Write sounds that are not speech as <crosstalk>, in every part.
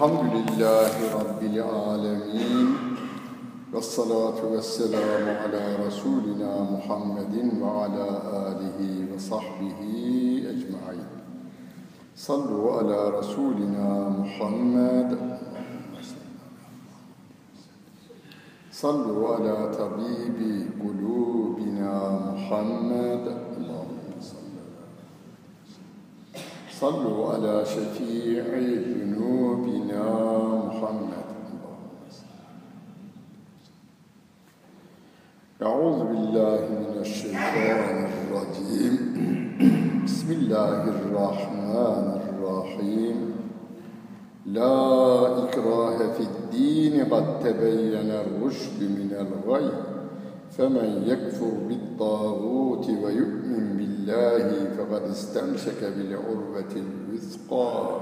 الحمد لله رب العالمين والصلاة والسلام على رسولنا محمد وعلى آله وصحبه أجمعين صلوا على رسولنا محمد صلوا على طبيب قلوبنا محمد اللهم صل صلوا على شفيع محمد. أعوذ بالله من الشيطان الرجيم. بسم الله الرحمن الرحيم. لا إكراه في الدين قد تبين الرشد من الغي. فمن يكفر بالطاغوت ويؤمن بالله فقد استمسك بالعروة الوثقى.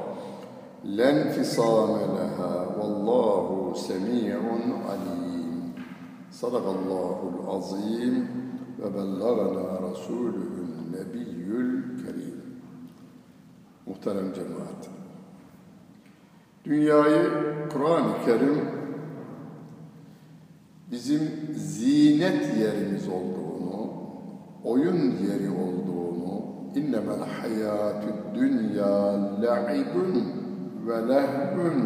لا انفصام لها والله سميع عليم صدق الله العظيم وبلغنا رسوله النبي الكريم Muhterem cemaat, dünyayı Kur'an-ı Kerim bizim zinet yerimiz olduğunu, oyun yeri olduğunu, innemel hayatü dünya la'ibun ve lehvün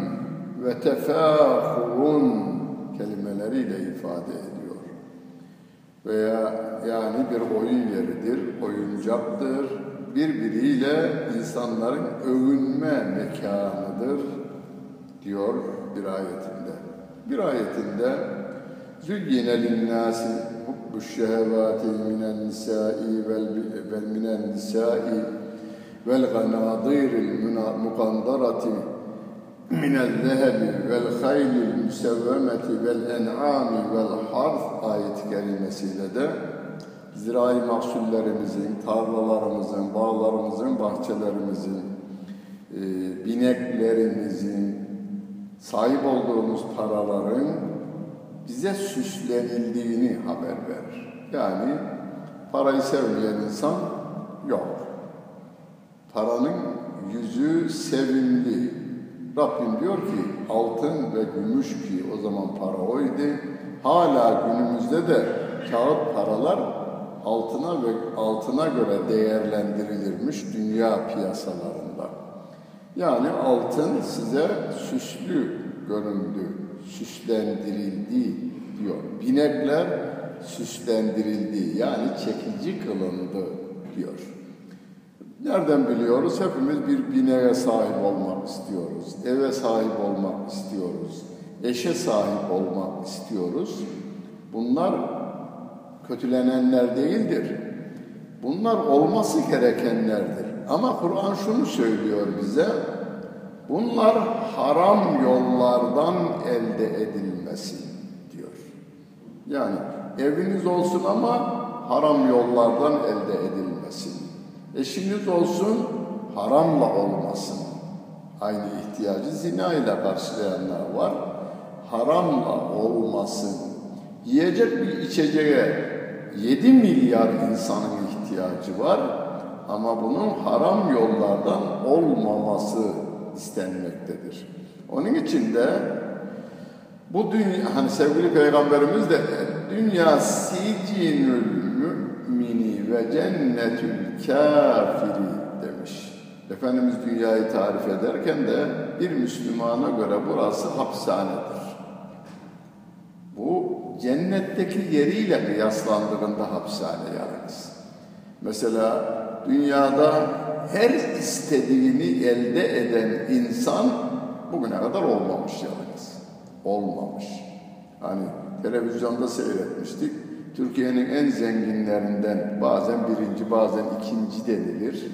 ve tefâhurun kelimeleriyle ifade ediyor. Veya yani bir oyun yeridir, oyuncaktır, birbiriyle insanların övünme mekanıdır diyor bir ayetinde. Bir ayetinde Züyyine linnâsi hubbu şehevâti minen nisâi vel minen nisâi vel ganâdîril mukandârati min el-zehebi vel haylil müsevvemeti vel en'ami vel harf ayet kelimesiyle de zirai mahsullerimizin, tarlalarımızın, bağlarımızın, bahçelerimizin, e, bineklerimizin, sahip olduğumuz paraların bize süslenildiğini haber verir. Yani parayı sevmeyen insan yok. Paranın yüzü sevimli, Rabbim diyor ki altın ve gümüş ki o zaman para oydu. Hala günümüzde de kağıt paralar altına ve altına göre değerlendirilirmiş dünya piyasalarında. Yani altın size süslü göründü süslendirildi diyor. Binekler süslendirildi yani çekici kılındı diyor. Nereden biliyoruz? Hepimiz bir bineğe sahip olmak istiyoruz. Eve sahip olmak istiyoruz. Eşe sahip olmak istiyoruz. Bunlar kötülenenler değildir. Bunlar olması gerekenlerdir. Ama Kur'an şunu söylüyor bize. Bunlar haram yollardan elde edilmesi diyor. Yani eviniz olsun ama haram yollardan elde edilmesin. Eşiniz olsun haramla olmasın. Aynı ihtiyacı zina ile karşılayanlar var. Haramla olmasın. Yiyecek bir içeceğe 7 milyar insanın ihtiyacı var. Ama bunun haram yollardan olmaması istenmektedir. Onun için de bu dünya, hani sevgili peygamberimiz de dünya sicinül ve cennetül kafiri demiş. Efendimiz dünyayı tarif ederken de bir Müslümana göre burası hapishanedir. Bu cennetteki yeriyle kıyaslandığında hapishane yalnız. Mesela dünyada her istediğini elde eden insan bugüne kadar olmamış yalnız. Olmamış. Hani televizyonda seyretmiştik. Türkiye'nin en zenginlerinden bazen birinci bazen ikinci denilir.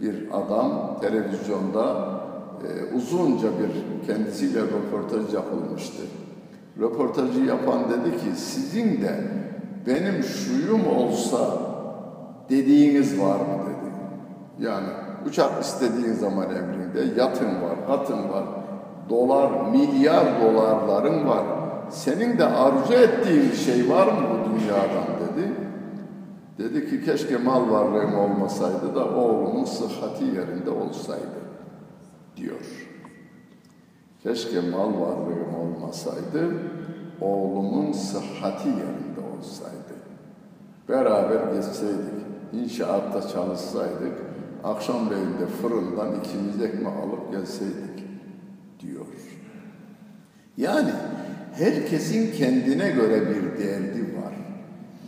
Bir adam televizyonda e, uzunca bir kendisiyle röportaj yapılmıştı. Röportajı yapan dedi ki sizin de benim şuyum olsa dediğiniz var mı dedi. Yani uçak istediğin zaman emrinde yatın var, katın var, dolar, milyar dolarların var. Senin de arzu ettiğin şey var mı dünyadan dedi. Dedi ki keşke mal varlığım olmasaydı da oğlumun sıhhati yerinde olsaydı diyor. Keşke mal varlığım olmasaydı, oğlumun sıhhati yerinde olsaydı. Beraber geçseydik, inşaatta çalışsaydık, akşamleyin fırından ikimiz ekmek alıp gelseydik diyor. Yani herkesin kendine göre bir derdi.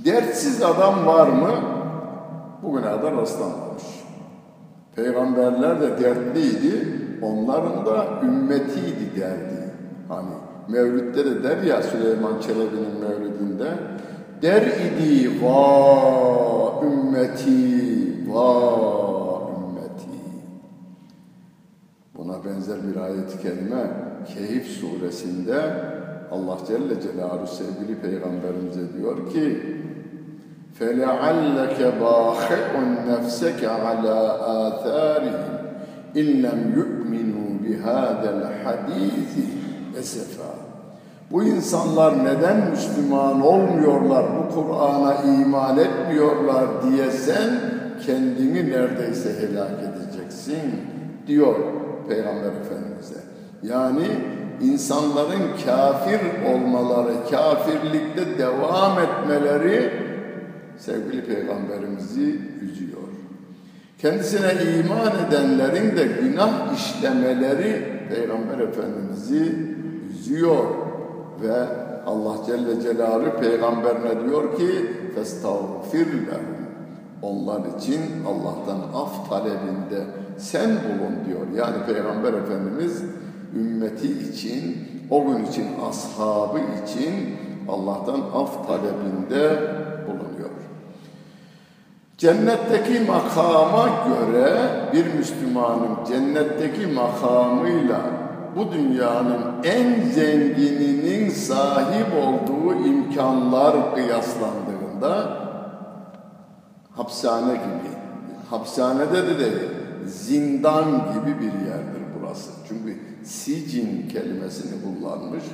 Dertsiz adam var mı? Bugüne kadar rastlanmamış. Peygamberler de dertliydi, onların da ümmetiydi derdi. Hani Mevlüt'te de der ya Süleyman Çelebi'nin Mevlüd'ünde der idi va ümmeti va ümmeti. Buna benzer bir ayet-i kerime Kehif suresinde Allah Celle Celaluhu sevgili peygamberimize diyor ki فَلَعَلَّكَ بَاخِعٌ نَفْسَكَ عَلَى آثَارِهِمْ اِنْ لَمْ يُؤْمِنُوا بِهَذَا الْحَد۪يثِ اَسَفًا Bu insanlar neden Müslüman olmuyorlar, bu Kur'an'a iman etmiyorlar diye sen kendini neredeyse helak edeceksin diyor Peygamber Efendimiz'e. Yani insanların kafir olmaları, kafirlikte devam etmeleri sevgili peygamberimizi üzüyor. Kendisine iman edenlerin de günah işlemeleri peygamber efendimizi üzüyor ve Allah Celle Celaluhu peygamberine diyor ki festağfir onlar için Allah'tan af talebinde sen bulun diyor. Yani Peygamber Efendimiz ümmeti için, o gün için ashabı için Allah'tan af talebinde. Cennetteki makama göre bir Müslümanın cennetteki makamıyla bu dünyanın en zengininin sahip olduğu imkanlar kıyaslandığında hapishane gibi, hapishanede de değil, zindan gibi bir yerdir burası. Çünkü sicin kelimesini kullanmış.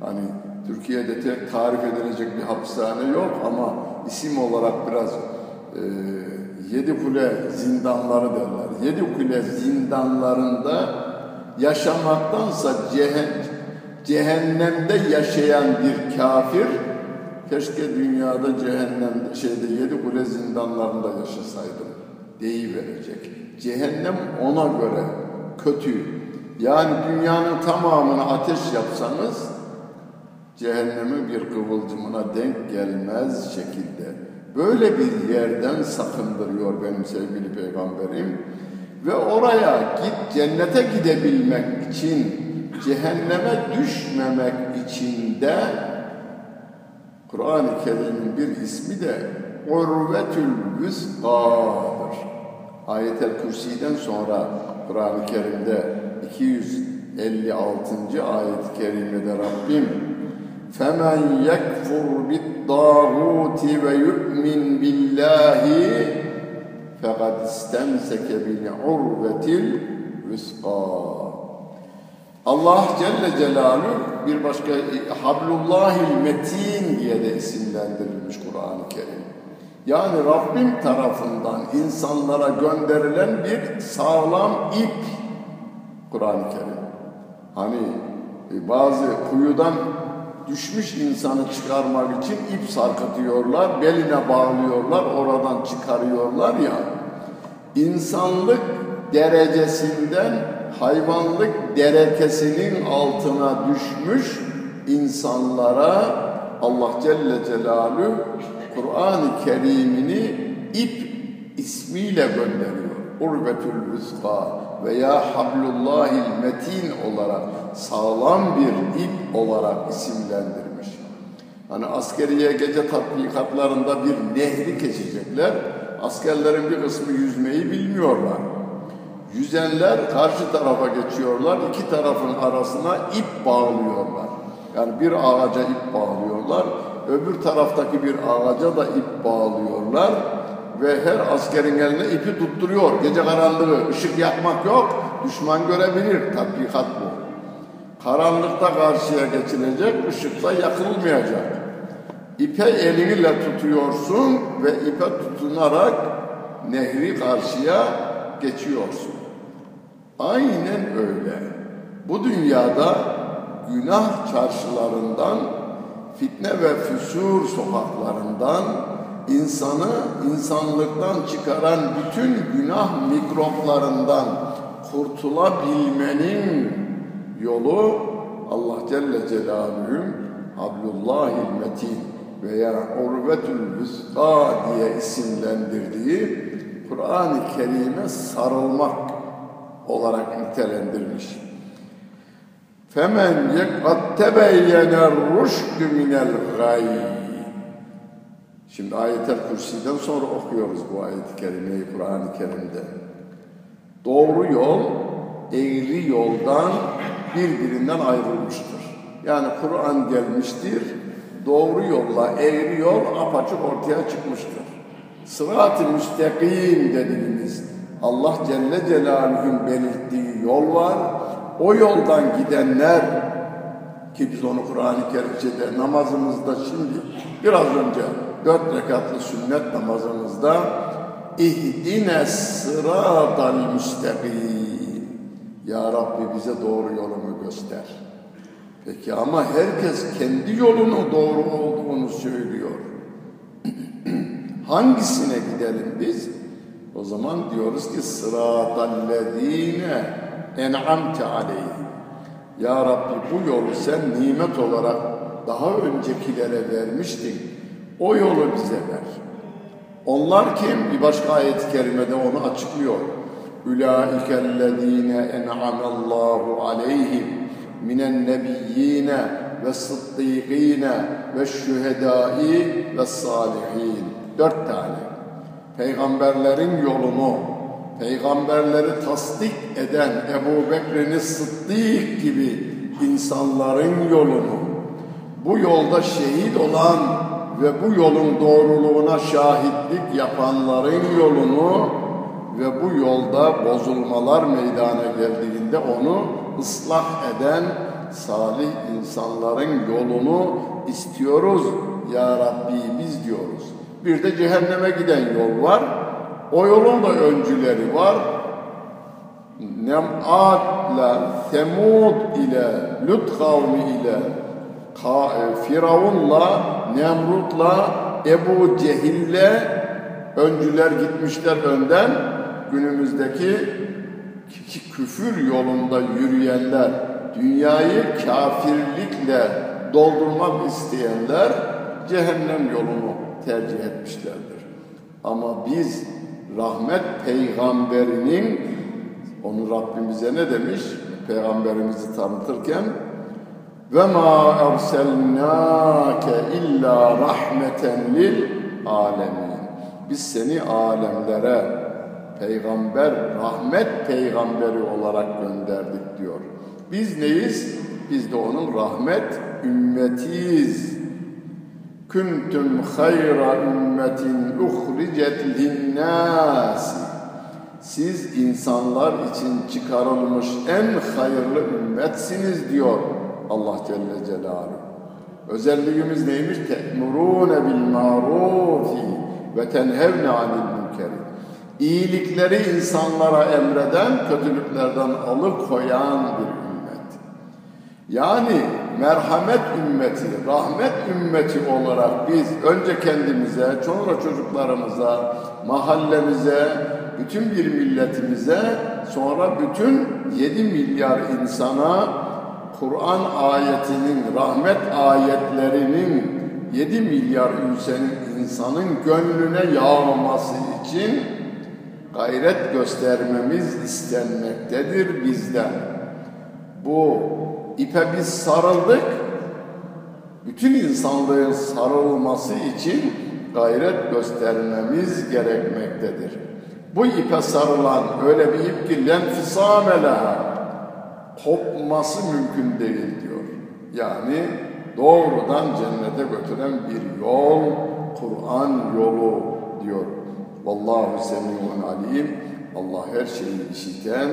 Hani Türkiye'de tek tarif edilecek bir hapishane yok ama isim olarak biraz e, yedi kule zindanları derler. Yedi kule zindanlarında yaşamaktansa cehen, cehennemde yaşayan bir kafir keşke dünyada cehennemde şeyde yedi kule zindanlarında yaşasaydım deyiverecek. Cehennem ona göre kötü. Yani dünyanın tamamını ateş yapsanız cehennemin bir kıvılcımına denk gelmez şekilde. Böyle bir yerden sakındırıyor benim sevgili peygamberim. Ve oraya git cennete gidebilmek için, cehenneme düşmemek için de Kur'an-ı Kerim'in bir ismi de Urvetül Vüska'dır. Ayet-el Kürsi'den sonra Kur'an-ı Kerim'de 256. ayet-i kerimede Rabbim فَمَنْ يَكْفُرْ بِالطَّاغُوتِ وَيُؤْمِنْ بِاللّٰهِ فَقَدْ اسْتَمْسَكَ بِالْعُرْوَةِ الْوِسْقَى Allah Celle Celaluhu bir başka Hablullahil Metin diye de isimlendirilmiş Kur'an-ı Kerim. Yani Rabbim tarafından insanlara gönderilen bir sağlam ip Kur'an-ı Kerim. Hani e, bazı kuyudan düşmüş insanı çıkarmak için ip sarkıtıyorlar, beline bağlıyorlar, oradan çıkarıyorlar ya. İnsanlık derecesinden hayvanlık derekesinin altına düşmüş insanlara Allah Celle Celaluhu Kur'an-ı Kerim'ini ip ismiyle gönderiyor. Urvetül Rızka veya Hablullahil Metin olarak sağlam bir ip olarak isimlendirmiş. Hani askeriye gece tatbikatlarında bir nehri geçecekler. Askerlerin bir kısmı yüzmeyi bilmiyorlar. Yüzenler karşı tarafa geçiyorlar. iki tarafın arasına ip bağlıyorlar. Yani bir ağaca ip bağlıyorlar. Öbür taraftaki bir ağaca da ip bağlıyorlar. Ve her askerin eline ipi tutturuyor. Gece karanlığı, ışık yakmak yok. Düşman görebilir. Tatbikat bu. Karanlıkta karşıya geçilecek, ışıkta yakılmayacak. İpe elinle tutuyorsun ve ipe tutunarak nehri karşıya geçiyorsun. Aynen öyle. Bu dünyada günah çarşılarından, fitne ve füsur sokaklarından insanı insanlıktan çıkaran bütün günah mikroplarından kurtulabilmenin yolu Allah Celle Celaluhu'nun Hablullahil Metin veya Urvetül Vüska diye isimlendirdiği Kur'an-ı Kerim'e sarılmak olarak nitelendirmiş. Femen yekad tebeyyene rüşdü minel gay. Şimdi ayetel kürsiden sonra okuyoruz bu ayet-i kerimeyi Kur'an-ı Kerim'de. Doğru yol eğri yoldan birbirinden ayrılmıştır. Yani Kur'an gelmiştir, doğru yolla eğri yol apaçık ortaya çıkmıştır. Sırat-ı müstakim dediğimiz Allah Celle Celaluhu'nun belirttiği yol var. O yoldan gidenler ki biz onu Kur'an-ı Kerim'de namazımızda şimdi biraz önce dört rekatlı sünnet namazımızda ihdine sıratal müstakim Ya Rabbi bize doğru yolumu göster. Peki ama herkes kendi yolunun doğru olduğunu söylüyor. <clears throat> Hangisine gidelim biz? O zaman diyoruz ki sıratallezine en'amte aleyhim. Ya Rabbi bu yolu sen nimet olarak daha öncekilere vermiştin. O yolu bize ver. Onlar kim? Bir başka ayet-i kerimede onu açıklıyor. En'amallahu aleyhim minen nebiyyine ve sıddîkîne ve şühedâi ve salihin. Dört tane. Peygamberlerin yolunu, peygamberleri tasdik eden Ebu Bekir'in Sıddık gibi insanların yolunu, bu yolda şehit olan ve bu yolun doğruluğuna şahitlik yapanların yolunu ve bu yolda bozulmalar meydana geldiğinde onu ıslah eden salih insanların yolunu istiyoruz ya Rabbi biz diyoruz. Bir de cehenneme giden yol var. O yolun da öncüleri var. Nem'atla, Semud ile, Lut kavmi ile, e, Firavun'la, Nemrut'la, Ebu Cehil'le öncüler gitmişler önden. Günümüzdeki küfür yolunda yürüyenler, dünyayı kafirlikle doldurmak isteyenler cehennem yolunu tercih etmişlerdir. Ama biz rahmet peygamberinin onu Rabbimize ne demiş? Peygamberimizi tanıtırken ve ma erselnake illa rahmeten lil alemin. Biz seni alemlere peygamber, rahmet peygamberi olarak gönderdik diyor. Biz neyiz? Biz de onun rahmet ümmetiyiz. Kuntum hayra ümmetin uhricet linnâsi. Siz insanlar için çıkarılmış en hayırlı ümmetsiniz diyor Allah Celle Celaluhu. Özelliğimiz neymiş? Te'murûne bil ma'rufi ve tenhevne anil. İyilikleri insanlara emreden, kötülüklerden alıkoyan bir ümmet. Yani merhamet ümmeti, rahmet ümmeti olarak biz önce kendimize, sonra çocuklarımıza, mahallemize, bütün bir milletimize, sonra bütün 7 milyar insana Kur'an ayetinin, rahmet ayetlerinin 7 milyar insanın gönlüne yağması için gayret göstermemiz istenmektedir bizden. Bu ipe biz sarıldık, bütün insanlığın sarılması için gayret göstermemiz gerekmektedir. Bu ipe sarılan öyle bir ip ki lenfisamele kopması mümkün değil diyor. Yani doğrudan cennete götüren bir yol, Kur'an yolu diyor. Vallahu semiun alim. Allah her şeyi işiten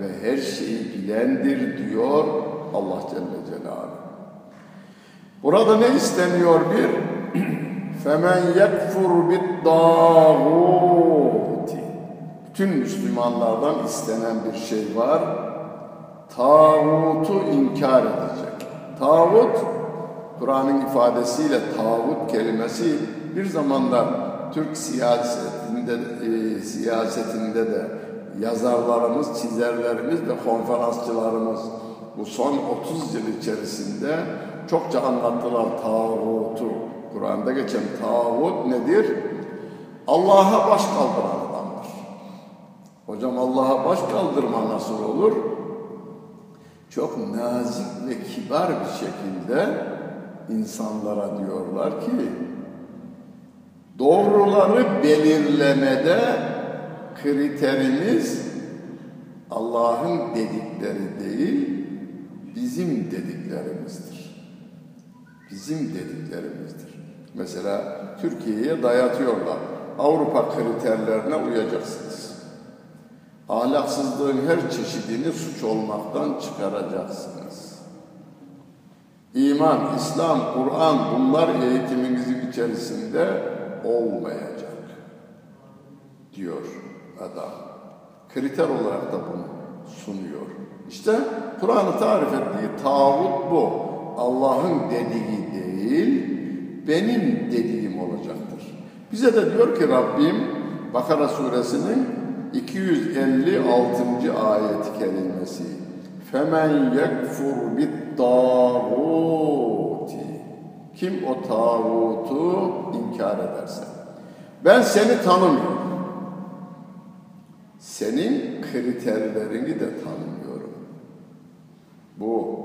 ve her şeyi bilendir diyor Allah Celle Celaluhu. Burada ne isteniyor bir? <clears throat> Femen yekfur bid dağuti. Bütün Müslümanlardan istenen bir şey var. tağutu inkar edecek. Tağut, Kur'an'ın ifadesiyle tağut kelimesi bir zamanlar Türk siyasetinde e, siyasetinde de yazarlarımız, çizerlerimiz ve konferansçılarımız bu son 30 yıl içerisinde çokça anlattılar tağutu. Kur'an'da geçen tağut nedir? Allah'a baş kaldıran adamdır. Hocam Allah'a baş kaldırma nasıl olur? Çok nazik ve kibar bir şekilde insanlara diyorlar ki doğruları belirlemede kriterimiz Allah'ın dedikleri değil, bizim dediklerimizdir. Bizim dediklerimizdir. Mesela Türkiye'ye dayatıyorlar. Avrupa kriterlerine uyacaksınız. Ahlaksızlığın her çeşidini suç olmaktan çıkaracaksınız. İman, İslam, Kur'an bunlar eğitiminizin içerisinde olmayacak diyor adam. Kriter olarak da bunu sunuyor. İşte Kur'an'ı tarif ettiği tağut bu. Allah'ın dediği değil, benim dediğim olacaktır. Bize de diyor ki Rabbim Bakara suresinin 256. ayet-i kerimesi Femen yekfur bit tağuti Kim o tağutu inkar ederse ben seni tanımıyorum. Senin kriterlerini de tanımıyorum. Bu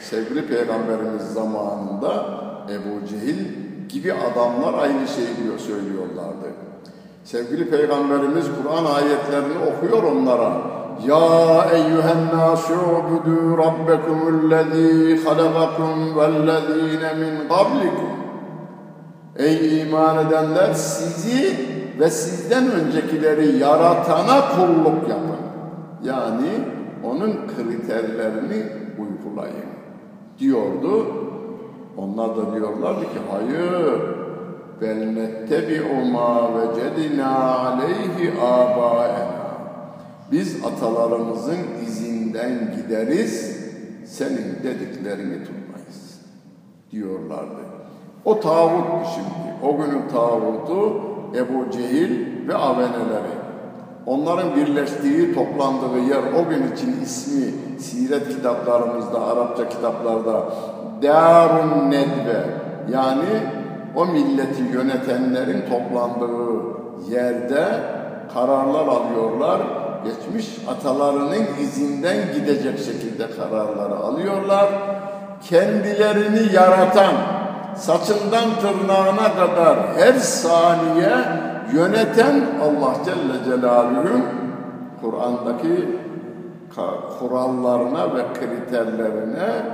sevgili peygamberimiz zamanında Ebu Cehil gibi adamlar aynı şeyi diyor, söylüyorlardı. Sevgili peygamberimiz Kur'an ayetlerini okuyor onlara. Ya eyyühen nâsûbudû rabbekumullezî halakakum vellezîne min qablikum. Ey iman edenler sizi ve sizden öncekileri yaratana kulluk yapın. Yani onun kriterlerini uygulayın diyordu. Onlar da diyorlardı ki hayır bel nettebi'u ma vecedina aleyhi abaena. Biz atalarımızın izinden gideriz, senin dediklerini tutmayız diyorlardı. O tağut şimdi, o günün tağutu Ebu Cehil ve aveneleri. Onların birleştiği, toplandığı yer o gün için ismi siret kitaplarımızda, Arapça kitaplarda Darun Nedve yani o milleti yönetenlerin toplandığı yerde kararlar alıyorlar. Geçmiş atalarının izinden gidecek şekilde kararları alıyorlar. Kendilerini yaratan, saçından tırnağına kadar her saniye yöneten Allah Celle Celaluhu'nun Kur'an'daki kurallarına ve kriterlerine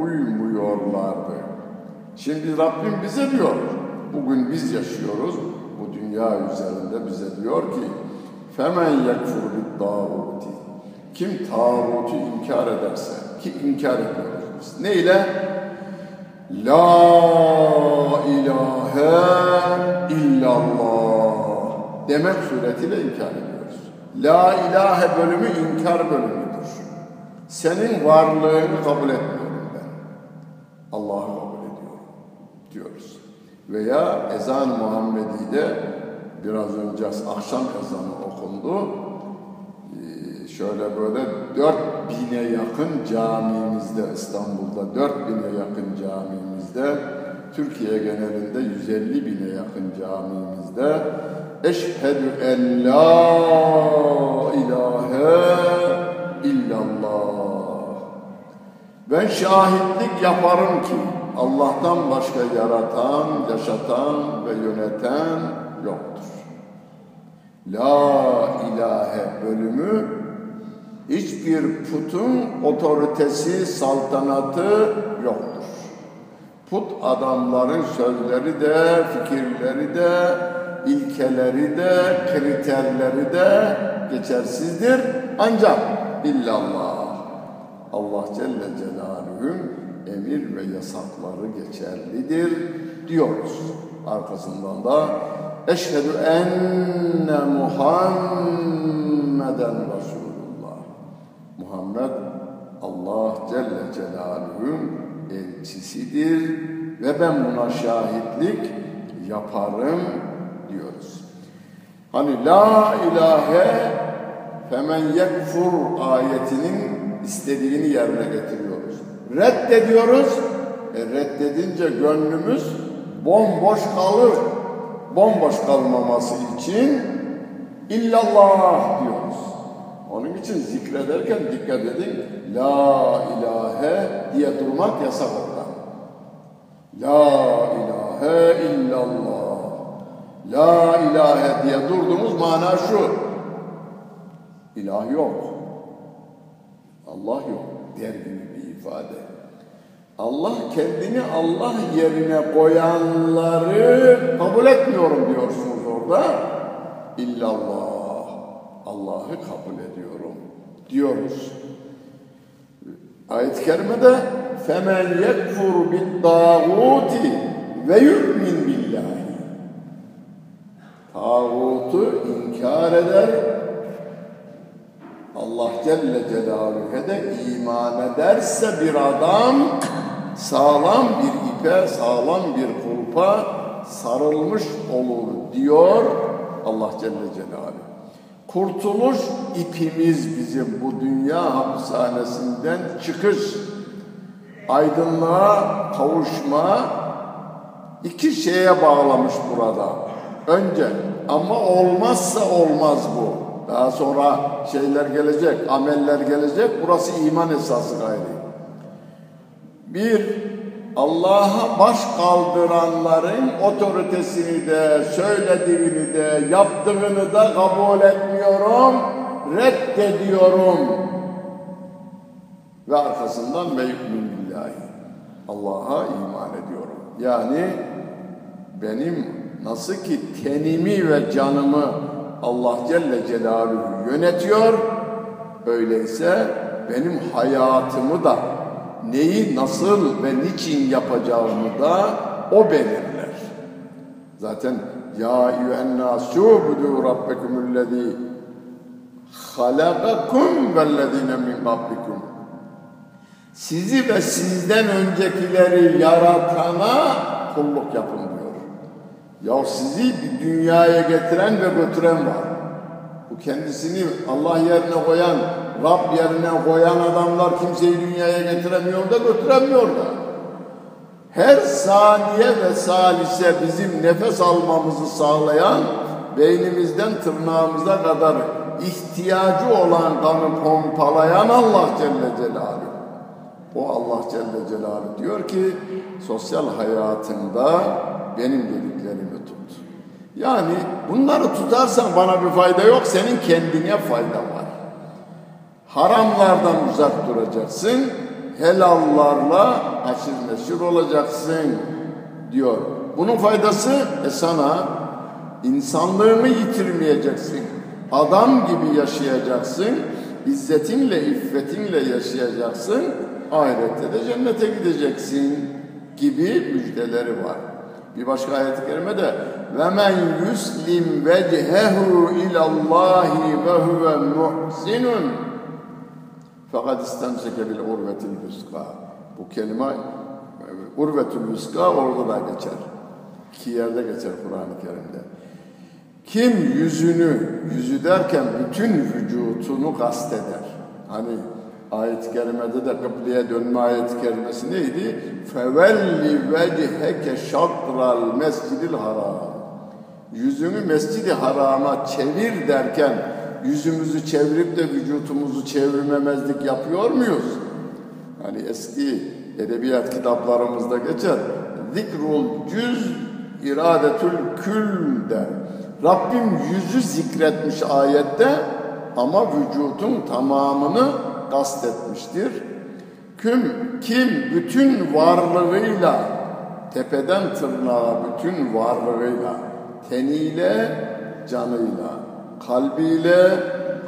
uymuyorlardı. Şimdi Rabbim bize diyor, bugün biz yaşıyoruz, bu dünya üzerinde bize diyor ki فَمَنْ يَكْفُرْ بِالْدَّاغُوتِ Kim tağutu inkar ederse, ki inkar ediyoruz biz. Ne ile? La ilahe illallah demek suretiyle inkar ediyoruz. La ilahe bölümü inkar bölümüdür. Senin varlığını kabul etmiyorum ben. Allah'ı kabul ediyorum diyoruz. Veya ezan Muhammedi'de biraz önce akşam ezanı okundu. Şöyle böyle dört bine yakın camimizde İstanbul'da dört bine yakın camimizde Türkiye genelinde 150 bine yakın camimizde Eşhedü en la ilahe illallah. Ben şahitlik yaparım ki Allah'tan başka yaratan, yaşatan ve yöneten yoktur. La ilahe bölümü hiçbir putun otoritesi, saltanatı yoktur. Put adamların sözleri de, fikirleri de, ilkeleri de, kriterleri de geçersizdir. Ancak illallah Allah Celle Celaluhu'nun emir ve yasakları geçerlidir diyoruz. Arkasından da Eşhedü enne Muhammeden Resulullah. Muhammed Allah Celle Celaluhu'nun elçisidir ve ben buna şahitlik yaparım diyoruz. Hani la ilahe femen yekfur ayetinin istediğini yerine getiriyoruz. Reddediyoruz. E reddedince gönlümüz bomboş kalır. Bomboş kalmaması için illallah diyoruz. Onun için zikrederken dikkat edin. La ilahe diye durmak yasak orada. La ilahe illallah. La ilahe diye durduğumuz mana şu. İlah yok. Allah yok der gibi bir ifade. Allah kendini Allah yerine koyanları kabul etmiyorum diyorsunuz orada. İllallah. Allah'ı kabul ediyorum diyoruz. Ayet-i kerimede bid dağuti ve yu'min billahi. Tağutu inkar eder, Allah Celle Celaluhu'ya de iman ederse bir adam sağlam bir ipe, sağlam bir kulpa sarılmış olur diyor Allah Celle Celaluhu. Kurtuluş ipimiz bizim bu dünya hapishanesinden çıkış, aydınlığa kavuşma iki şeye bağlamış burada. Önce ama olmazsa olmaz bu. Daha sonra şeyler gelecek, ameller gelecek. Burası iman esası gayri. Bir, Allah'a baş kaldıranların otoritesini de, söylediğini de, yaptığını da kabul etmiyorum, reddediyorum. Ve arkasından ve billahi. Allah'a iman ediyorum. Yani benim nasıl ki tenimi ve canımı Allah Celle Celaluhu yönetiyor, öyleyse benim hayatımı da neyi nasıl ve niçin yapacağımı da o belirler. Zaten ya eyyühennâsû budû rabbekumullezî halakakum vellezîne min kablikum sizi ve sizden öncekileri yaratana kulluk yapın diyor. Ya sizi bir dünyaya getiren ve götüren var. Bu kendisini Allah yerine koyan, Rab yerine koyan adamlar kimseyi dünyaya getiremiyor da götüremiyor da. Her saniye ve salise bizim nefes almamızı sağlayan, beynimizden tırnağımıza kadar ihtiyacı olan kanı pompalayan Allah Celle Celaluhu. O Allah Celle Celaluhu diyor ki sosyal hayatında benim dediklerimi tut. Yani bunları tutarsan bana bir fayda yok, senin kendine fayda var. Haramlardan uzak duracaksın, helallarla aşırı neşir olacaksın diyor. Bunun faydası e sana insanlığını yitirmeyeceksin. Adam gibi yaşayacaksın, izzetinle, iffetinle yaşayacaksın, ahirette de cennete gideceksin gibi müjdeleri var. Bir başka ayet-i kerimede ve men yuslim vecehehu ilallahi ve huve muhsinun fakat istemseke bil urvetil vuska. Bu kelime urvetül vuska orada da geçer. İki yerde geçer Kur'an-ı Kerim'de. Kim yüzünü, yüzü derken bütün vücutunu kasteder. Hani ayet-i kerimede de kıbleye dönme ayet-i kerimesi neydi? Fevelli vecheke şatral mescidil haram. Yüzünü mescidi harama çevir derken yüzümüzü çevirip de vücutumuzu çevirmemezlik yapıyor muyuz? Hani eski edebiyat kitaplarımızda geçer. Zikrul cüz iradetül kül der. Rabbim yüzü zikretmiş ayette ama vücudun tamamını kastetmiştir. Kim, kim bütün varlığıyla, tepeden tırnağa bütün varlığıyla, teniyle, canıyla, kalbiyle,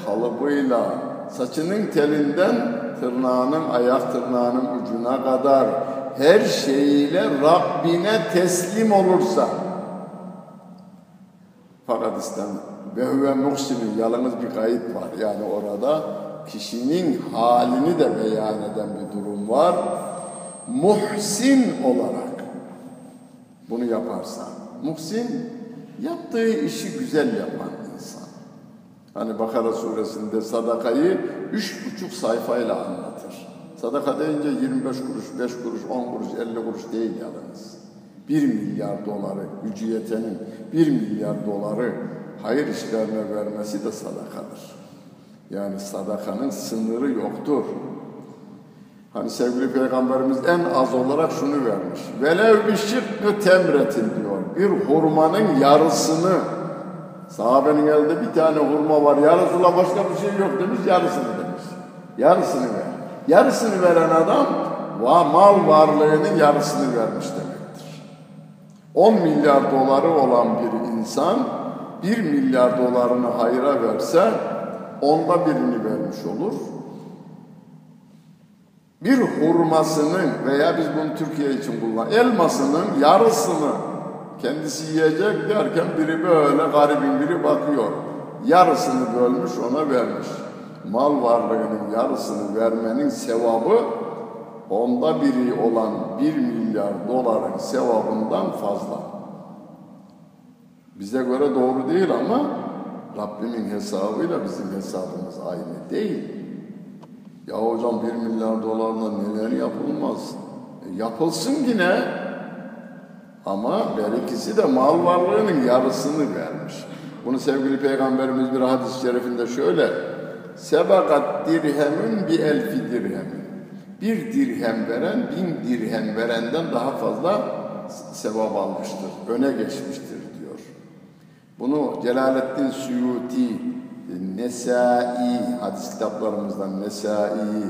kalıbıyla, saçının telinden tırnağının, ayak tırnağının ucuna kadar her şeyiyle Rabbine teslim olursa fakat İslam ve huve muhsinin yalnız bir kayıt var yani orada kişinin halini de beyan eden bir durum var. Muhsin olarak bunu yaparsan. Muhsin yaptığı işi güzel yapan. Hani Bakara suresinde sadakayı üç buçuk sayfayla anlatır. Sadaka deyince 25 kuruş, 5 kuruş, 10 kuruş, 50 kuruş değil yalnız. 1 milyar doları, gücü yetenin 1 milyar doları hayır işlerine vermesi de sadakadır. Yani sadakanın sınırı yoktur. Hani sevgili Peygamberimiz en az olarak şunu vermiş. Velev bir şıkkı temretin diyor. Bir hurmanın yarısını sahabenin elinde bir tane hurma var. Yarısıyla başka bir şey yok demiş. Yarısını demiş. Yarısını ver. Yarısını veren adam mal varlığının yarısını vermiş demektir. 10 milyar doları olan bir insan 1 milyar dolarını hayra verse onda birini vermiş olur. Bir hurmasının veya biz bunu Türkiye için kullan, elmasının yarısını kendisi yiyecek derken biri böyle garibin biri bakıyor. Yarısını bölmüş ona vermiş. Mal varlığının yarısını vermenin sevabı onda biri olan bir milyar doların sevabından fazla. Bize göre doğru değil ama Rabbimin hesabıyla bizim hesabımız aynı değil. Ya hocam bir milyar dolarla neler yapılmaz? E, yapılsın yine ama her ikisi de mal varlığının yarısını vermiş. Bunu sevgili Peygamberimiz bir hadis-i şerifinde şöyle Sebakat dirhemin bir elfi dirhemin. Bir dirhem veren bin dirhem verenden daha fazla sevap almıştır. Öne geçmiştir diyor. Bunu Celaleddin Suyuti Nesai hadis kitaplarımızdan Nesai'yi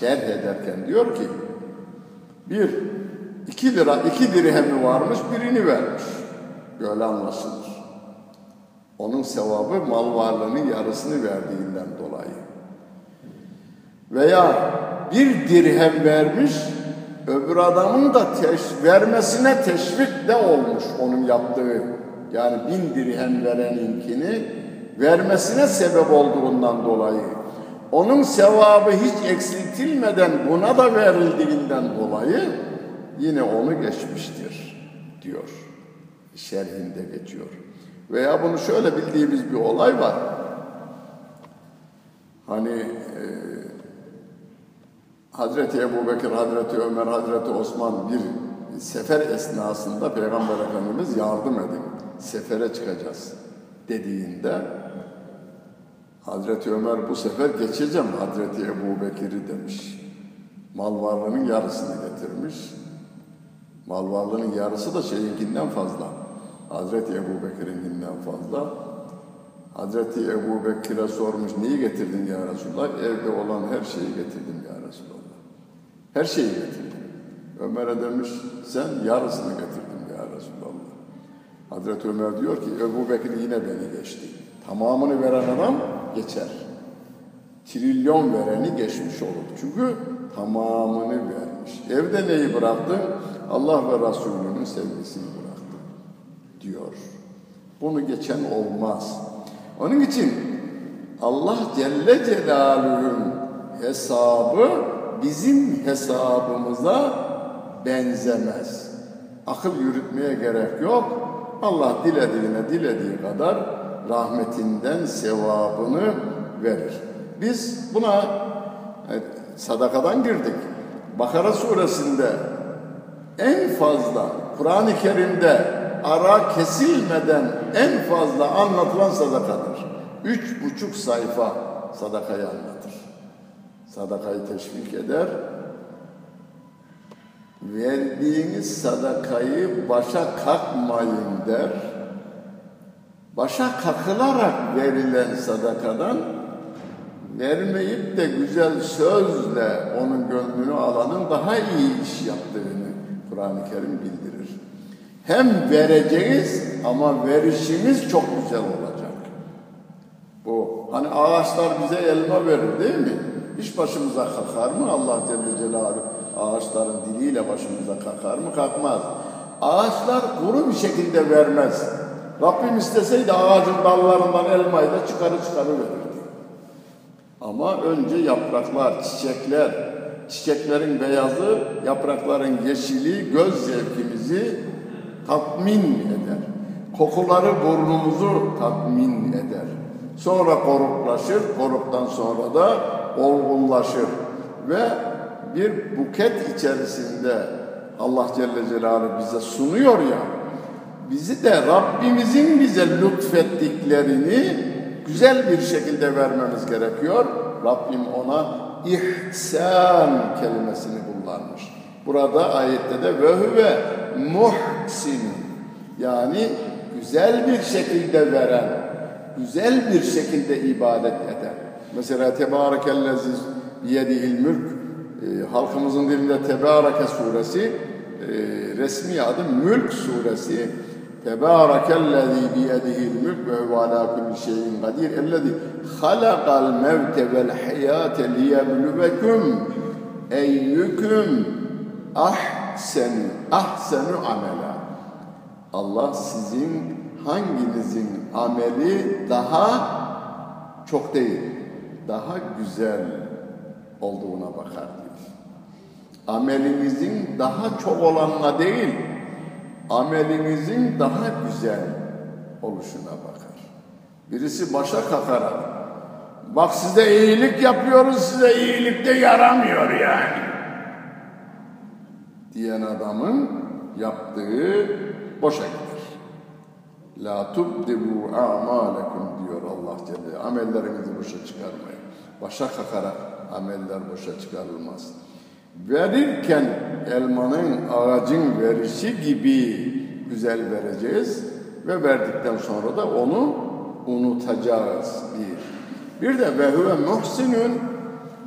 şerh ederken diyor ki bir iki lira iki dirhemi varmış birini vermiş. Böyle anlaşılır. Onun sevabı mal varlığının yarısını verdiğinden dolayı. Veya bir dirhem vermiş, öbür adamın da teş, vermesine teşvik de olmuş onun yaptığı. Yani bin dirhem vereninkini vermesine sebep olduğundan dolayı. Onun sevabı hiç eksiltilmeden buna da verildiğinden dolayı yine onu geçmiştir diyor. Şerhinde geçiyor. Veya bunu şöyle bildiğimiz bir olay var. Hani e, Hazreti Ebu Bekir, Hazreti Ömer, Hazreti Osman bir sefer esnasında Peygamber Efendimiz yardım edin, sefere çıkacağız dediğinde Hazreti Ömer bu sefer geçeceğim Hazreti Ebu Bekir'i demiş. Mal varlığının yarısını getirmiş. Mal varlığının yarısı da şeyinkinden fazla. Hazreti Ebu Bekir'inkinden fazla. Hazreti Ebu Bekir'e sormuş, neyi getirdin ya Resulallah? Evde olan her şeyi getirdim ya Resulallah. Her şeyi getirdim. Ömer'e demiş, sen yarısını getirdim ya Resulallah. Hazreti Ömer diyor ki, Ebu Bekir yine beni geçti. Tamamını veren adam geçer. Trilyon vereni geçmiş olur. Çünkü tamamını vermiş. Evde neyi bıraktın? Allah ve Resulünün sevgisini bıraktı diyor. Bunu geçen olmaz. Onun için Allah Celle Celaluhu'nun hesabı bizim hesabımıza benzemez. Akıl yürütmeye gerek yok. Allah dilediğine dilediği kadar rahmetinden sevabını verir. Biz buna sadakadan girdik. Bakara suresinde en fazla Kur'an-ı Kerim'de ara kesilmeden en fazla anlatılan sadakadır. Üç buçuk sayfa sadakayı anlatır. Sadakayı teşvik eder. Verdiğiniz sadakayı başa kalkmayın der. Başa kakılarak verilen sadakadan vermeyip de güzel sözle onun gönlünü alanın daha iyi iş yaptığını Kur'an-ı Kerim bildirir. Hem vereceğiz ama verişimiz çok güzel olacak. Bu hani ağaçlar bize elma verir değil mi? Hiç başımıza kakar mı Allah Celle Celaluhu? Ağaçların diliyle başımıza kakar mı? Kalkmaz. Ağaçlar kuru bir şekilde vermez. Rabbim isteseydi ağacın dallarından elmayı da çıkarı çıkarı verirdi. Ama önce yapraklar, çiçekler, çiçeklerin beyazı, yaprakların yeşili göz zevkimizi tatmin eder. Kokuları burnumuzu tatmin eder. Sonra koruklaşır, koruktan sonra da olgunlaşır. Ve bir buket içerisinde Allah Celle Celaluhu bize sunuyor ya, bizi de Rabbimizin bize lütfettiklerini güzel bir şekilde vermemiz gerekiyor. Rabbim ona ihsan kelimesini kullanmış. Burada ayette de ve huve muhsin yani güzel bir şekilde veren, güzel bir şekilde ibadet eden. Mesela Tebarekellezi biyedihil mülk e, halkımızın dilinde Tebareke suresi e, resmi adı Mülk suresi Biyedihil mülk ve huve ala kulli şeyin kadir ellezi halakal mevte vel hayate liyebluvekum eyyüküm ahsenu ahsenu amela Allah sizin hanginizin ameli daha çok değil, daha güzel olduğuna bakar diyor. Amelinizin daha çok olanına değil, amelinizin daha güzel oluşuna bakar. Birisi başa kakarak, bak size iyilik yapıyoruz, size iyilik de yaramıyor yani. Diyen adamın yaptığı boşa gider. La tubdibu a'malekum diyor Allah Celle. Amellerinizi boşa çıkarmayın. Başa kakarak ameller boşa çıkarılmaz. Verirken elmanın ağacın verişi gibi güzel vereceğiz ve verdikten sonra da onu unutacağız. Bir, bir de ve huve muhsinun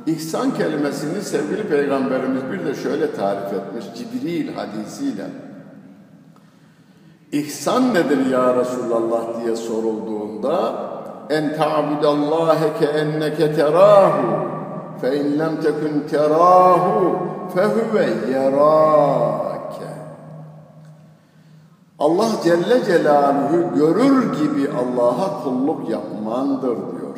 ihsan kelimesini sevgili peygamberimiz bir de şöyle tarif etmiş Cibril hadisiyle. İhsan nedir ya Resulallah diye sorulduğunda en ta'budallâhe ke enneke terâhu lem tekun terâhu fe huve yerâke Allah Celle Celaluhu görür gibi Allah'a kulluk yapmandır diyor.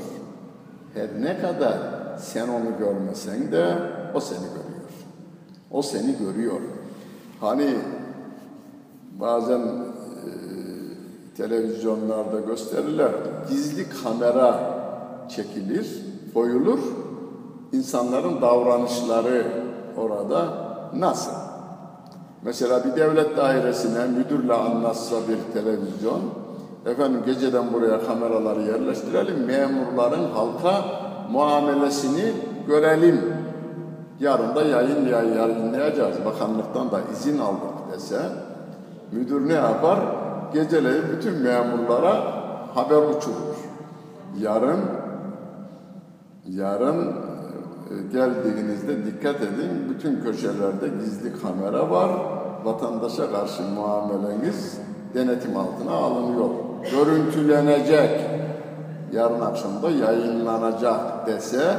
Her ne kadar sen onu görmesen de o seni görüyor. O seni görüyor. Hani bazen televizyonlarda gösterirler. Gizli kamera çekilir, koyulur. İnsanların davranışları orada nasıl? Mesela bir devlet dairesine müdürle anlatsa bir televizyon, efendim geceden buraya kameraları yerleştirelim, memurların halka muamelesini görelim. Yarın da yayın yayınlayacağız. Bakanlıktan da izin aldık dese, müdür ne yapar? geceleyin bütün memurlara haber uçurur. Yarın yarın geldiğinizde dikkat edin bütün köşelerde gizli kamera var. Vatandaşa karşı muameleniz denetim altına alınıyor. Görüntülenecek. Yarın akşam da yayınlanacak dese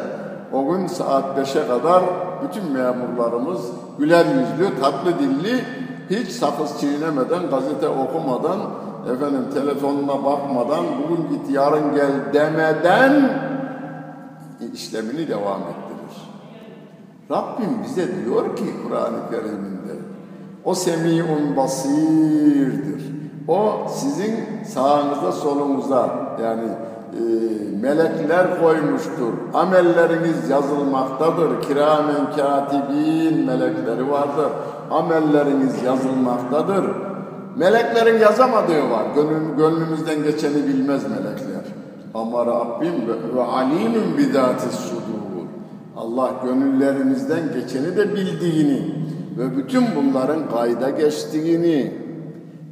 o gün saat 5'e kadar bütün memurlarımız güler yüzlü, tatlı dilli hiç sakız çiğnemeden, gazete okumadan, efendim telefonuna bakmadan, bugün git yarın gel demeden işlemini devam ettirir. Rabbim bize diyor ki Kur'an-ı Kerim'inde o semi'un basirdir. O sizin sağınıza solunuza yani e, melekler koymuştur. Amelleriniz yazılmaktadır. Kiramen katibin melekleri vardır amelleriniz yazılmaktadır. Meleklerin yazamadığı var. Gönül, gönlümüzden geçeni bilmez melekler. Ama Rabbim ve alimun bidati sudur. Allah gönüllerimizden geçeni de bildiğini ve bütün bunların kayda geçtiğini,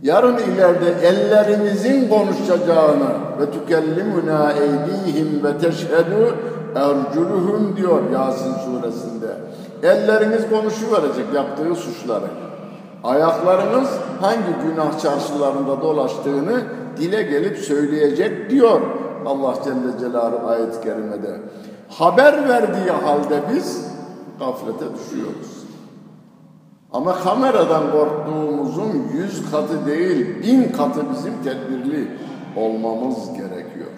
yarın ileride ellerimizin konuşacağını ve tükellimuna eydihim ve teşhedü erculuhum diyor Yasin suresinde. Elleriniz konuşuverecek yaptığı suçları. Ayaklarınız hangi günah çarşılarında dolaştığını dile gelip söyleyecek diyor Allah Celle Celaluhu ayet-i kerimede. Haber verdiği halde biz gaflete düşüyoruz. Ama kameradan korktuğumuzun yüz katı değil, bin katı bizim tedbirli olmamız gerekiyor.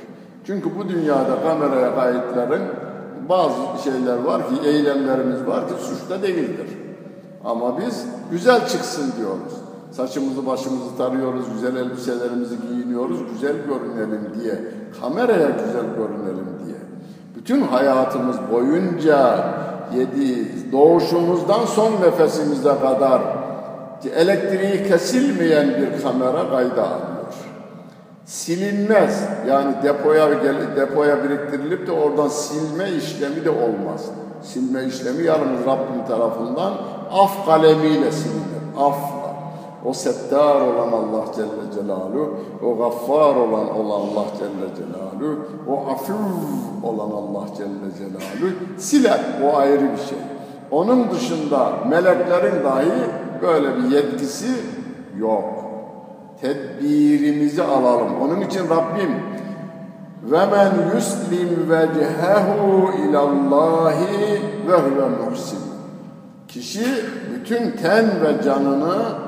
Çünkü bu dünyada kameraya kayıtların bazı şeyler var ki, eylemlerimiz var ki suçta değildir. Ama biz güzel çıksın diyoruz. Saçımızı başımızı tarıyoruz, güzel elbiselerimizi giyiniyoruz, güzel görünelim diye. Kameraya güzel görünelim diye. Bütün hayatımız boyunca yedi doğuşumuzdan son nefesimize kadar elektriği kesilmeyen bir kamera kayda alıyor. Silinmez. Yani depoya depoya biriktirilip de oradan silme işlemi de olmaz. Silme işlemi yalnız Rabbim tarafından af kalemiyle silinir. Afla. O settar olan Allah Celle Celaluhu, o gaffar olan olan Allah Celle Celaluhu, o afur olan Allah Celle Celaluhu siler. O ayrı bir şey. Onun dışında meleklerin dahi böyle bir yetkisi yok. Tedbirimizi alalım. Onun için Rabbim ve men yuslim vecehehu ilallahi ve huve muhsin. Kişi bütün ten ve canını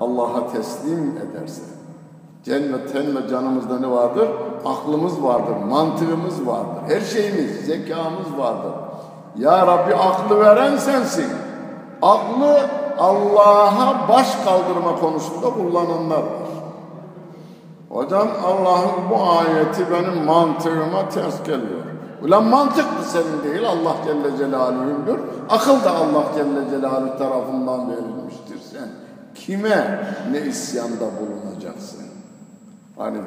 Allah'a teslim ederse. Cennet ten ve canımızda ne vardır? Aklımız vardır, mantığımız vardır, her şeyimiz, zekamız vardır. Ya Rabbi aklı veren sensin. Aklı Allah'a baş kaldırma konusunda kullananlar var. Hocam Allah'ın bu ayeti benim mantığıma ters geliyor. Ulan mantık mı senin değil Allah Celle Celaluhu'ndur. Akıl da Allah Celle Celaluhu tarafından verilmiştir sen. Kime ne isyanda bulunacaksın? Hani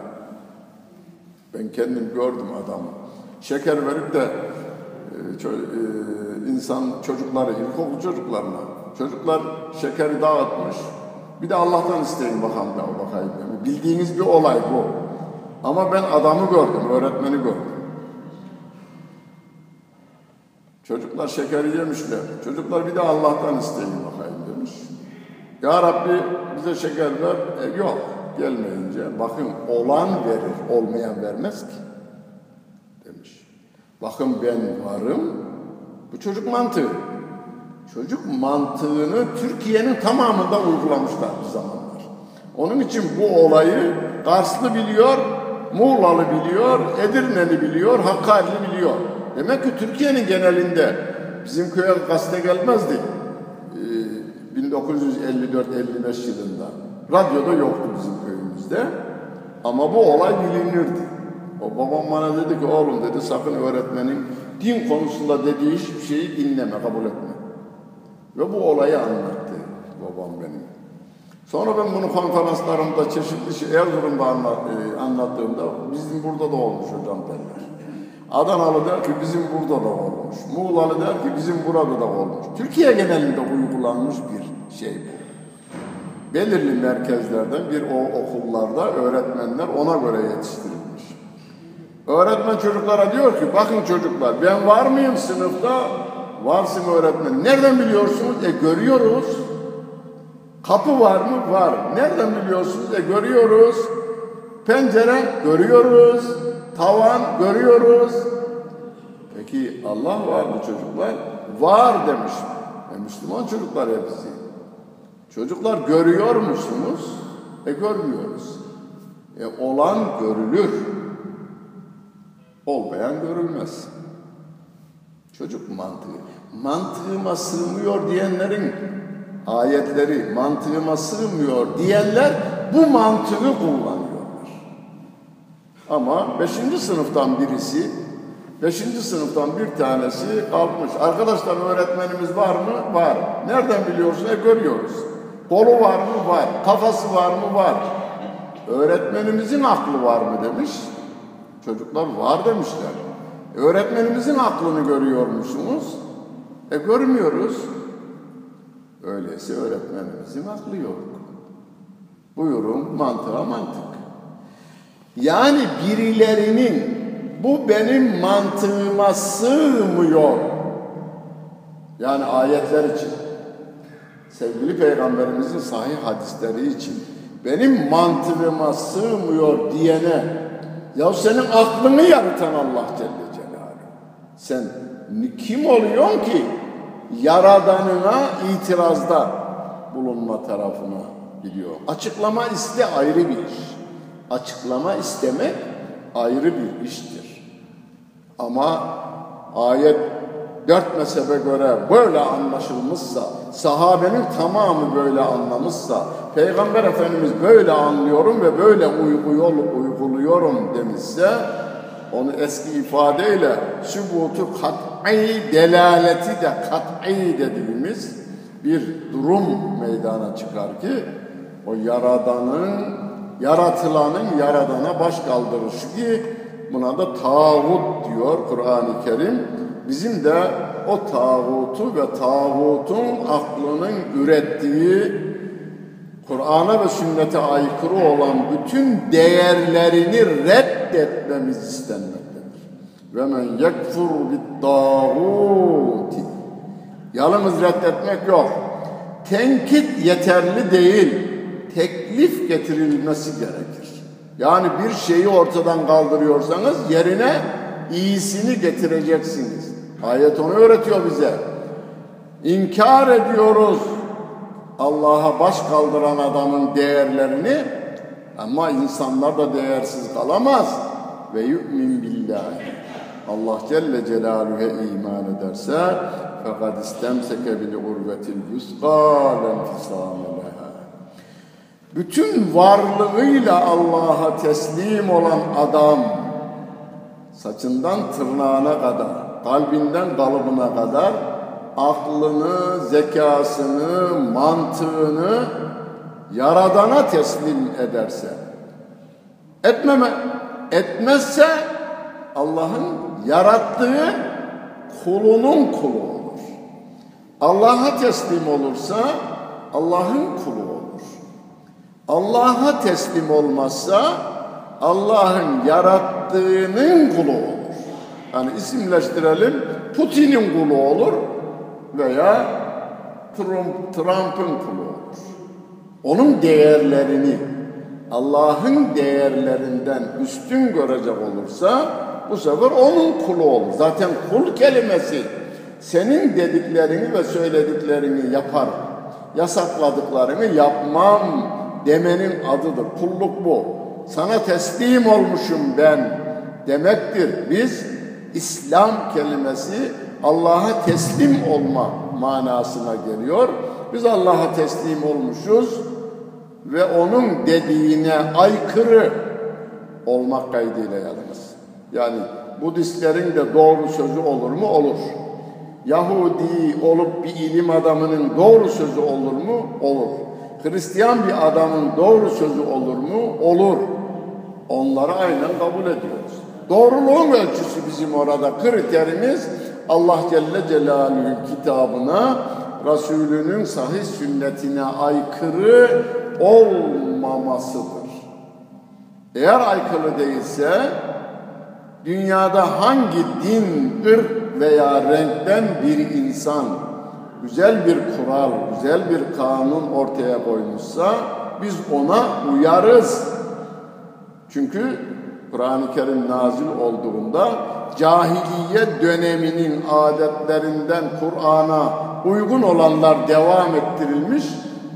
ben kendim gördüm adamı. Şeker verip de e, e, insan çocukları, ilkokul çocuklarına çocuklar şekeri dağıtmış. Bir de Allah'tan isteyin bakalım da bakayım. Bildiğiniz bir olay bu. Ama ben adamı gördüm, öğretmeni gördüm. Çocuklar şekeri yemişler. Çocuklar bir de Allah'tan isteyin bakayım demiş. Ya Rabbi bize şeker ver. E, yok gelmeyince bakın olan verir, olmayan vermez ki demiş. Bakın ben varım. Bu çocuk mantığı. Çocuk mantığını Türkiye'nin tamamında uygulamışlar bir zamanlar. Onun için bu olayı Karslı biliyor, Muğlalı biliyor, Edirneli biliyor, Hakkari biliyor. Demek ki Türkiye'nin genelinde bizim köye gazete gelmezdi. Ee, 1954-55 yılında. Radyoda yoktu bizim köyümüzde. Ama bu olay bilinirdi. O babam bana dedi ki oğlum dedi sakın öğretmenin din konusunda dediği hiçbir şeyi dinleme, kabul etme. Ve bu olayı anlattı babam benim. Sonra ben bunu konferanslarımda çeşitli şey, Erzurum'da anlat, e, anlattığımda bizim burada da olmuş hocam derler. Adanalı der ki bizim burada da olmuş. Muğlalı der ki bizim burada da olmuş. Türkiye genelinde uygulanmış bir şey bu. Belirli merkezlerden bir o okullarda öğretmenler ona göre yetiştirilmiş. Öğretmen çocuklara diyor ki bakın çocuklar ben var mıyım sınıfta? Varsın öğretmen. Nereden biliyorsunuz? E görüyoruz. Kapı var mı? Var. Nereden biliyorsunuz? E görüyoruz. Pencere görüyoruz. Tavan görüyoruz. Peki Allah var mı çocuklar? Var demiş. E Müslüman çocuklar hepsi. Çocuklar görüyor musunuz? E görmüyoruz. E olan görülür. Olmayan görülmez. Çocuk mantığı. Mantığıma sığmıyor diyenlerin ayetleri mantığıma sığmıyor diyenler bu mantığı kullanıyorlar. Ama beşinci sınıftan birisi, beşinci sınıftan bir tanesi kalkmış. Arkadaşlar öğretmenimiz var mı? Var. Nereden biliyorsun? E görüyoruz. Kolu var mı? Var. Kafası var mı? Var. Öğretmenimizin aklı var mı demiş. Çocuklar var demişler. Öğretmenimizin aklını görüyor musunuz? E görmüyoruz. Öyleyse öğretmenimizin aklı yok. Buyurun mantığa mantık. Yani birilerinin bu benim mantığıma sığmıyor. Yani ayetler için. Sevgili Peygamberimizin sahih hadisleri için benim mantığıma sığmıyor diyene ya senin aklını yaratan Allah Celle Celaluhu. Sen kim oluyorsun ki yaradanına itirazda bulunma tarafına gidiyor. Açıklama iste ayrı bir iş. Açıklama istemek ayrı bir iştir. Ama ayet dört mezhebe göre böyle anlaşılmışsa, sahabenin tamamı böyle anlamışsa, Peygamber Efendimiz böyle anlıyorum ve böyle uyguluyorum demişse, onu eski ifadeyle sübutu kat'i delaleti de kat'i dediğimiz bir durum meydana çıkar ki o yaradanın, yaratılanın yaradana baş kaldırışı ki buna da tağut diyor Kur'an-ı Kerim. Bizim de o tağutu ve tağutun aklının ürettiği Kur'an'a ve sünnete aykırı olan bütün değerlerini reddetmemiz istenmektedir. Ve men yekfur bit tağuti Yalnız reddetmek yok. Tenkit yeterli değil. Teklif getirilmesi gerekir. Yani bir şeyi ortadan kaldırıyorsanız yerine iyisini getireceksiniz. Ayet onu öğretiyor bize. İnkar ediyoruz Allah'a baş kaldıran adamın değerlerini ama insanlar da değersiz kalamaz. Ve yu'min billahi. Allah Celle Celaluhu'ya iman ederse fakat istemseke bil urvetil yusqa lenfisame Bütün varlığıyla Allah'a teslim olan adam saçından tırnağına kadar, kalbinden kalıbına kadar aklını, zekasını, mantığını Yaradan'a teslim ederse, etmeme, etmezse Allah'ın yarattığı kulunun kulu olur. Allah'a teslim olursa Allah'ın kulu olur. Allah'a teslim olmazsa Allah'ın yarattığının kulu olur. Yani isimleştirelim Putin'in kulu olur veya Trump, Trump'ın kulu olur. Onun değerlerini Allah'ın değerlerinden üstün görecek olursa bu sefer onun kulu olur. Zaten kul kelimesi senin dediklerini ve söylediklerini yapar. Yasakladıklarını yapmam demenin adıdır. Kulluk bu. Sana teslim olmuşum ben demektir. Biz İslam kelimesi Allah'a teslim olma manasına geliyor. Biz Allah'a teslim olmuşuz ve onun dediğine aykırı olmak kaydıyla yalnız. Yani Budistlerin de doğru sözü olur mu? Olur. Yahudi olup bir ilim adamının doğru sözü olur mu? Olur. Hristiyan bir adamın doğru sözü olur mu? Olur. Onları aynen kabul ediyoruz. Doğruluğun ölçüsü bizim orada kriterimiz Allah Celle Celaluhu'nun kitabına, Resulünün sahih sünnetine aykırı olmamasıdır. Eğer aykırı değilse dünyada hangi din, ırk veya renkten bir insan güzel bir kural, güzel bir kanun ortaya koymuşsa biz ona uyarız. Çünkü Kur'an-ı Kerim nazil olduğunda cahiliye döneminin adetlerinden Kur'an'a uygun olanlar devam ettirilmiş,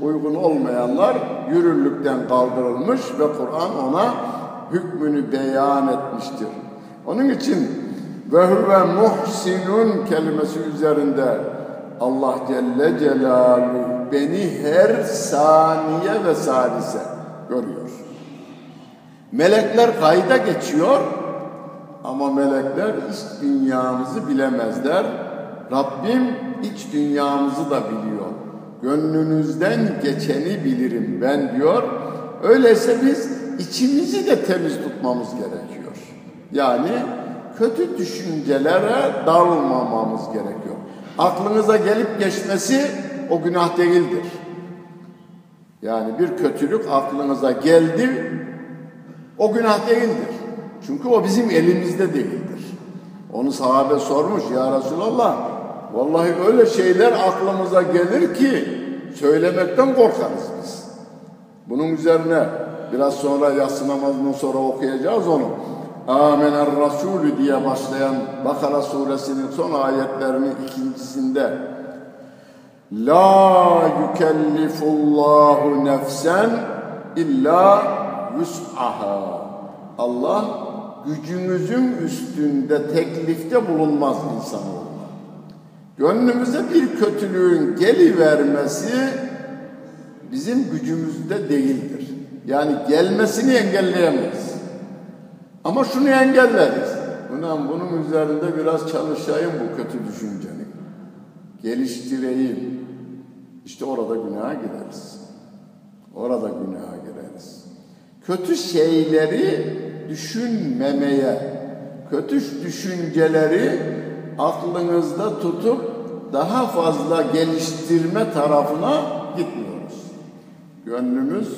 uygun olmayanlar yürürlükten kaldırılmış ve Kur'an ona hükmünü beyan etmiştir. Onun için ve huve muhsinun kelimesi üzerinde Allah Celle Celaluhu beni her saniye ve salise görüyor. Melekler kayda geçiyor ama melekler iç dünyamızı bilemezler. Rabbim iç dünyamızı da biliyor. Gönlünüzden geçeni bilirim ben diyor. Öyleyse biz içimizi de temiz tutmamız gerekiyor. Yani kötü düşüncelere dalmamamız gerekiyor. Aklınıza gelip geçmesi o günah değildir. Yani bir kötülük aklınıza geldi, o günah değildir. Çünkü o bizim elimizde değildir. Onu sahabe sormuş ya Resulallah. Vallahi öyle şeyler aklımıza gelir ki söylemekten korkarız biz. Bunun üzerine biraz sonra yatsı namazından sonra okuyacağız onu. Amener Resulü diye başlayan Bakara suresinin son ayetlerinin ikincisinde La yükellifullahu nefsen illa yus'aha Allah gücümüzün üstünde teklifte bulunmaz insanoğluna. Gönlümüze bir kötülüğün gelivermesi bizim gücümüzde değildir. Yani gelmesini engelleyemeyiz. Ama şunu engelleriz. Ulan bunun üzerinde biraz çalışayım bu kötü düşüncenin. Geliştireyim. İşte orada günaha gireriz. Orada günaha gireriz. Kötü şeyleri düşünmemeye, kötü düşünceleri aklınızda tutup daha fazla geliştirme tarafına gitmiyoruz. Gönlümüz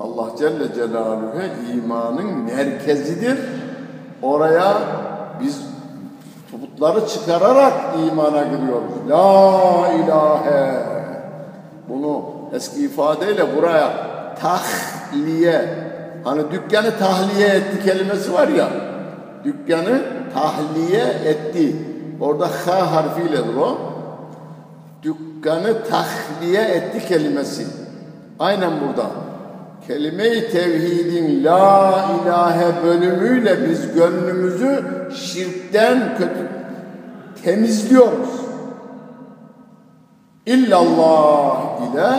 Allah Celle Celaluhu'ya imanın merkezidir. Oraya biz tubutları çıkararak imana giriyoruz. La ilahe. Bunu eski ifadeyle buraya tahliye. Hani dükkanı tahliye etti kelimesi var ya. Dükkanı tahliye etti. Orada ha harfiyledir o. Dükkanı tahliye etti kelimesi. Aynen burada. Kelime-i tevhidin la ilahe bölümüyle biz gönlümüzü şirkten kötü temizliyoruz. İllallah ile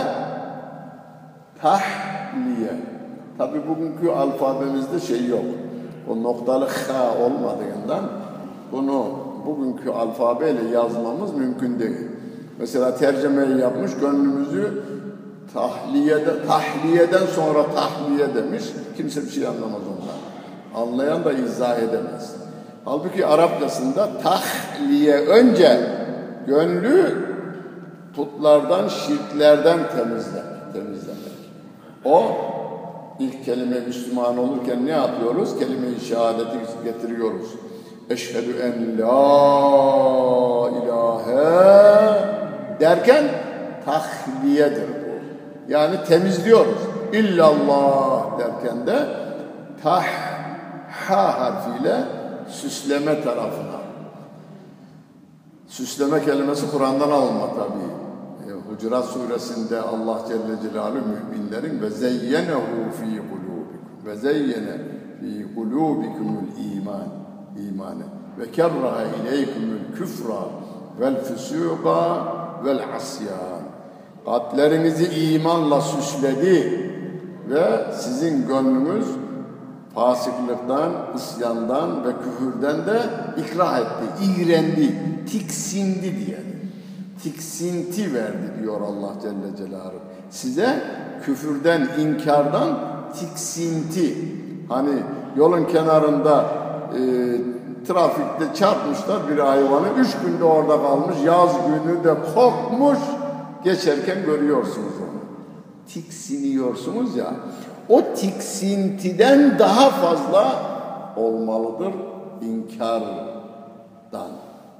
tahliye. Tabi bugünkü alfabemizde şey yok. O noktalı ha olmadığından bunu bugünkü alfabeyle yazmamız mümkün değil. Mesela tercümeyi yapmış gönlümüzü tahliyede, tahliyeden sonra tahliye demiş. Kimse bir şey anlamaz ondan. Anlayan da izah edemez. Halbuki Arapçasında tahliye önce gönlü putlardan, şirklerden temizler, temizlemek. O ilk kelime Müslüman olurken ne yapıyoruz? Kelime-i şehadeti getiriyoruz. Eşhedü en la ilahe derken tahliyedir. Yani temizliyoruz. İllallah derken de tah ha harfiyle süsleme tarafına. Süsleme kelimesi Kur'an'dan alınma tabii. E, Hucurat suresinde Allah Celle Celaluhu müminlerin ve zeyyenehu fi kulubikum ve zeyyene fi kulubikumul iman imanı ve kerraha ileykumul küfra vel füsuqa vel asyan kalplerinizi imanla süsledi ve sizin gönlünüz fasıklıktan, isyandan ve küfürden de ikrah etti, iğrendi, tiksindi diyelim. Tiksinti verdi diyor Allah Celle Celaluhu. Size küfürden, inkardan tiksinti. Hani yolun kenarında e, trafikte çarpmışlar bir hayvanı. Üç günde orada kalmış. Yaz günü de kokmuş. Geçerken görüyorsunuz onu. Tiksiniyorsunuz ya. O tiksintiden daha fazla olmalıdır inkardan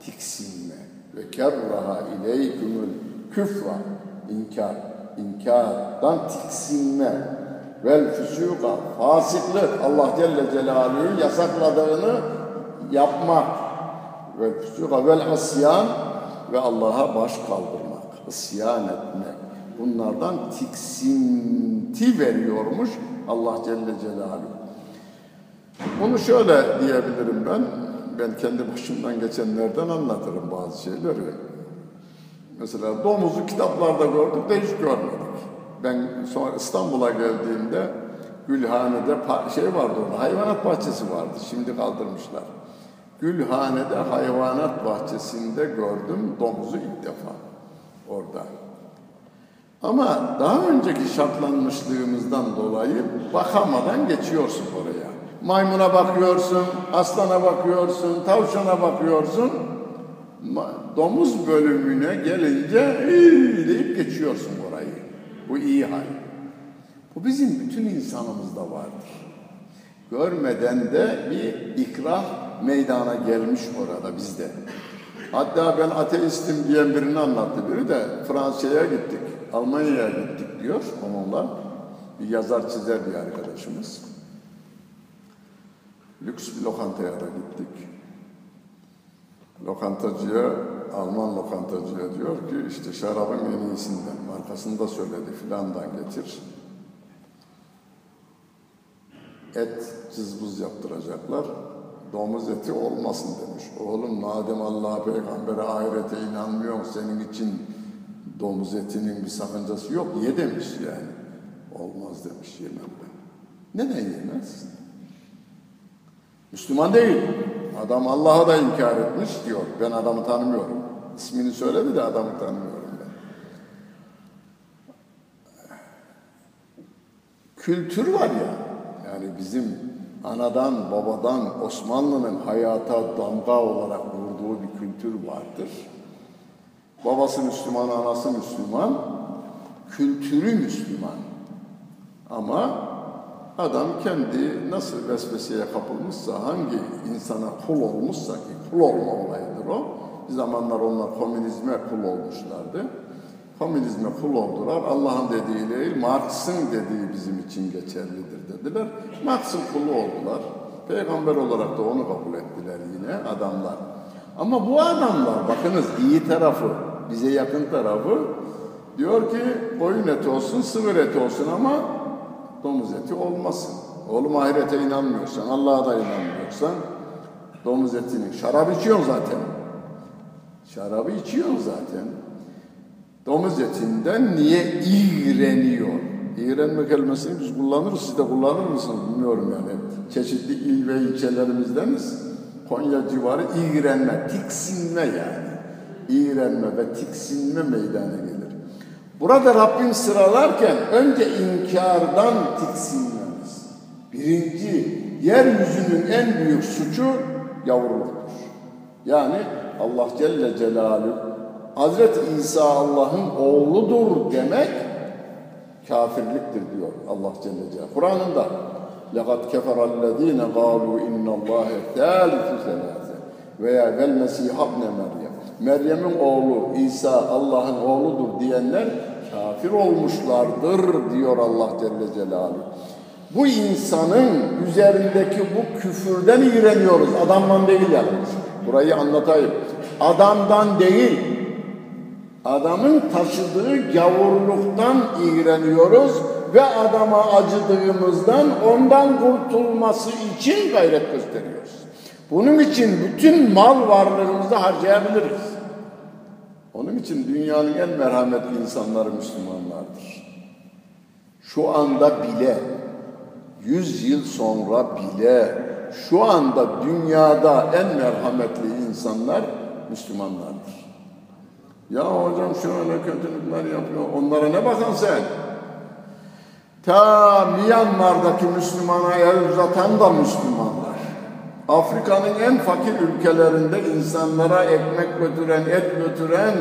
tiksinme. Ve kerraha ileykumul küfra inkar. inkardan tiksinme. Vel füsuka fasıklık Allah Celle Celaluhu yasakladığını yapmak. Vel füsuka vel asyan ve Allah'a baş kaldırmak, isyan etmek. Bunlardan tiksinti veriyormuş Allah Celle Celaluhu. Bunu şöyle diyebilirim ben. Ben kendi başımdan geçenlerden anlatırım bazı şeyleri. Mesela domuzu kitaplarda gördük de hiç görmedik. Ben sonra İstanbul'a geldiğimde Gülhane'de şey vardı orada, hayvanat bahçesi vardı. Şimdi kaldırmışlar. Gülhane'de hayvanat bahçesinde gördüm domuzu ilk defa orada. Ama daha önceki şartlanmışlığımızdan dolayı bakamadan geçiyorsun oraya. Maymuna bakıyorsun, aslana bakıyorsun, tavşana bakıyorsun. Domuz bölümüne gelince iyi deyip geçiyorsun orayı. Bu iyi hal. Bu bizim bütün insanımızda vardır. Görmeden de bir ikrah meydana gelmiş orada bizde. Hatta ben ateistim diyen birini anlattı biri de Fransa'ya gittik, Almanya'ya gittik diyor onunla. Bir yazar çizer bir arkadaşımız. Lüks bir lokantaya da gittik. Lokantacıya, Alman lokantacıya diyor ki işte şarabın en iyisinden, markasını da söyledi filandan getir. Et cızbız yaptıracaklar. Domuz eti olmasın demiş. Oğlum madem Allah peygambere ahirete inanmıyor senin için domuz etinin bir sakıncası yok. Ye demiş yani. Olmaz demiş yemem ben. Neden yemez? Müslüman değil. Adam Allah'a da inkar etmiş diyor. Ben adamı tanımıyorum. İsmini söyledi de adamı tanımıyorum ben. Kültür var ya. Yani bizim anadan babadan Osmanlı'nın hayata damga olarak vurduğu bir kültür vardır. Babası Müslüman, anası Müslüman, kültürü Müslüman. Ama adam kendi nasıl vesveseye kapılmışsa, hangi insana kul olmuşsa ki kul olma olayıdır o. Bir zamanlar onlar komünizme kul olmuşlardı. Komünizme kul oldular. Allah'ın dediği değil, Marx'ın dediği bizim için geçerlidir dediler. Marx'ın kulu oldular. Peygamber olarak da onu kabul ettiler yine adamlar. Ama bu adamlar, bakınız iyi tarafı, bize yakın tarafı diyor ki koyun eti olsun, sığır eti olsun ama domuz eti olmasın. Oğlum ahirete inanmıyorsan, Allah'a da inanmıyorsan domuz etini, şarap içiyorsun zaten. Şarabı içiyorsun zaten. Domuz etinden niye iğreniyor? İğrenme kelimesini biz kullanırız, siz de kullanır mısınız bilmiyorum yani. Çeşitli il ve ilçelerimizdeniz. Konya civarı iğrenme, tiksinme yani. İğrenme ve tiksinme meydana gelir. Burada Rabbim sıralarken önce inkardan tiksinmemiz. Birinci, yeryüzünün en büyük suçu yavruluktur. Yani Allah Celle Celaluhu Hazreti İsa Allah'ın oğludur demek kafirliktir diyor Allah Celle Celaluhu. Kur'an'ında لَقَدْ كَفَرَ الَّذ۪ينَ قَالُوا اِنَّ اللّٰهَ ثَالِثُ ثَلَاثَ veya vel Mesih ibne Meryem. Meryem'in oğlu İsa Allah'ın oğludur diyenler kafir olmuşlardır diyor Allah Celle Celaluhu. Bu insanın üzerindeki bu küfürden iğreniyoruz. Adamdan değil yalnız. Burayı anlatayım. Adamdan değil, adamın taşıdığı gavurluktan iğreniyoruz ve adama acıdığımızdan ondan kurtulması için gayret gösteriyoruz. Bunun için bütün mal varlığımızı harcayabiliriz. Onun için dünyanın en merhametli insanları Müslümanlardır. Şu anda bile, yüz yıl sonra bile, şu anda dünyada en merhametli insanlar Müslümanlardır. Ya hocam şöyle kötülükler yapıyor, onlara ne bakan sen? Ta Myanmar'daki Müslümana el uzatan da Müslümanlar. Afrika'nın en fakir ülkelerinde insanlara ekmek götüren, et götüren,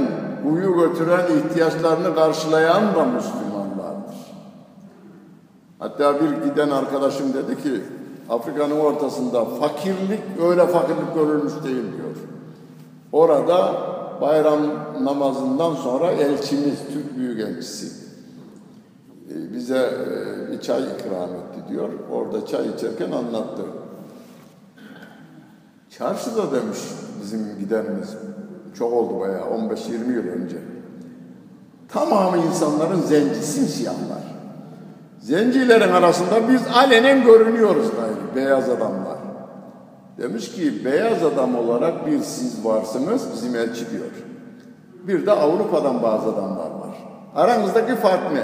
uyu götüren, ihtiyaçlarını karşılayan da Müslümanlardır. Hatta bir giden arkadaşım dedi ki, Afrika'nın ortasında fakirlik öyle fakirlik görülmüş değil diyor. Orada bayram namazından sonra elçimiz, Türk Büyükelçisi bize bir çay ikram etti diyor. Orada çay içerken anlattı. Çarşıda demiş bizim gidenimiz. Çok oldu bayağı 15-20 yıl önce. Tamamı insanların zenci, simsiyahlar. Zencilerin arasında biz alenen görünüyoruz gayri, beyaz adamlar. Demiş ki beyaz adam olarak bir siz varsınız bizim elçi diyor. Bir de Avrupa'dan bazı adamlar var. Aranızdaki fark ne?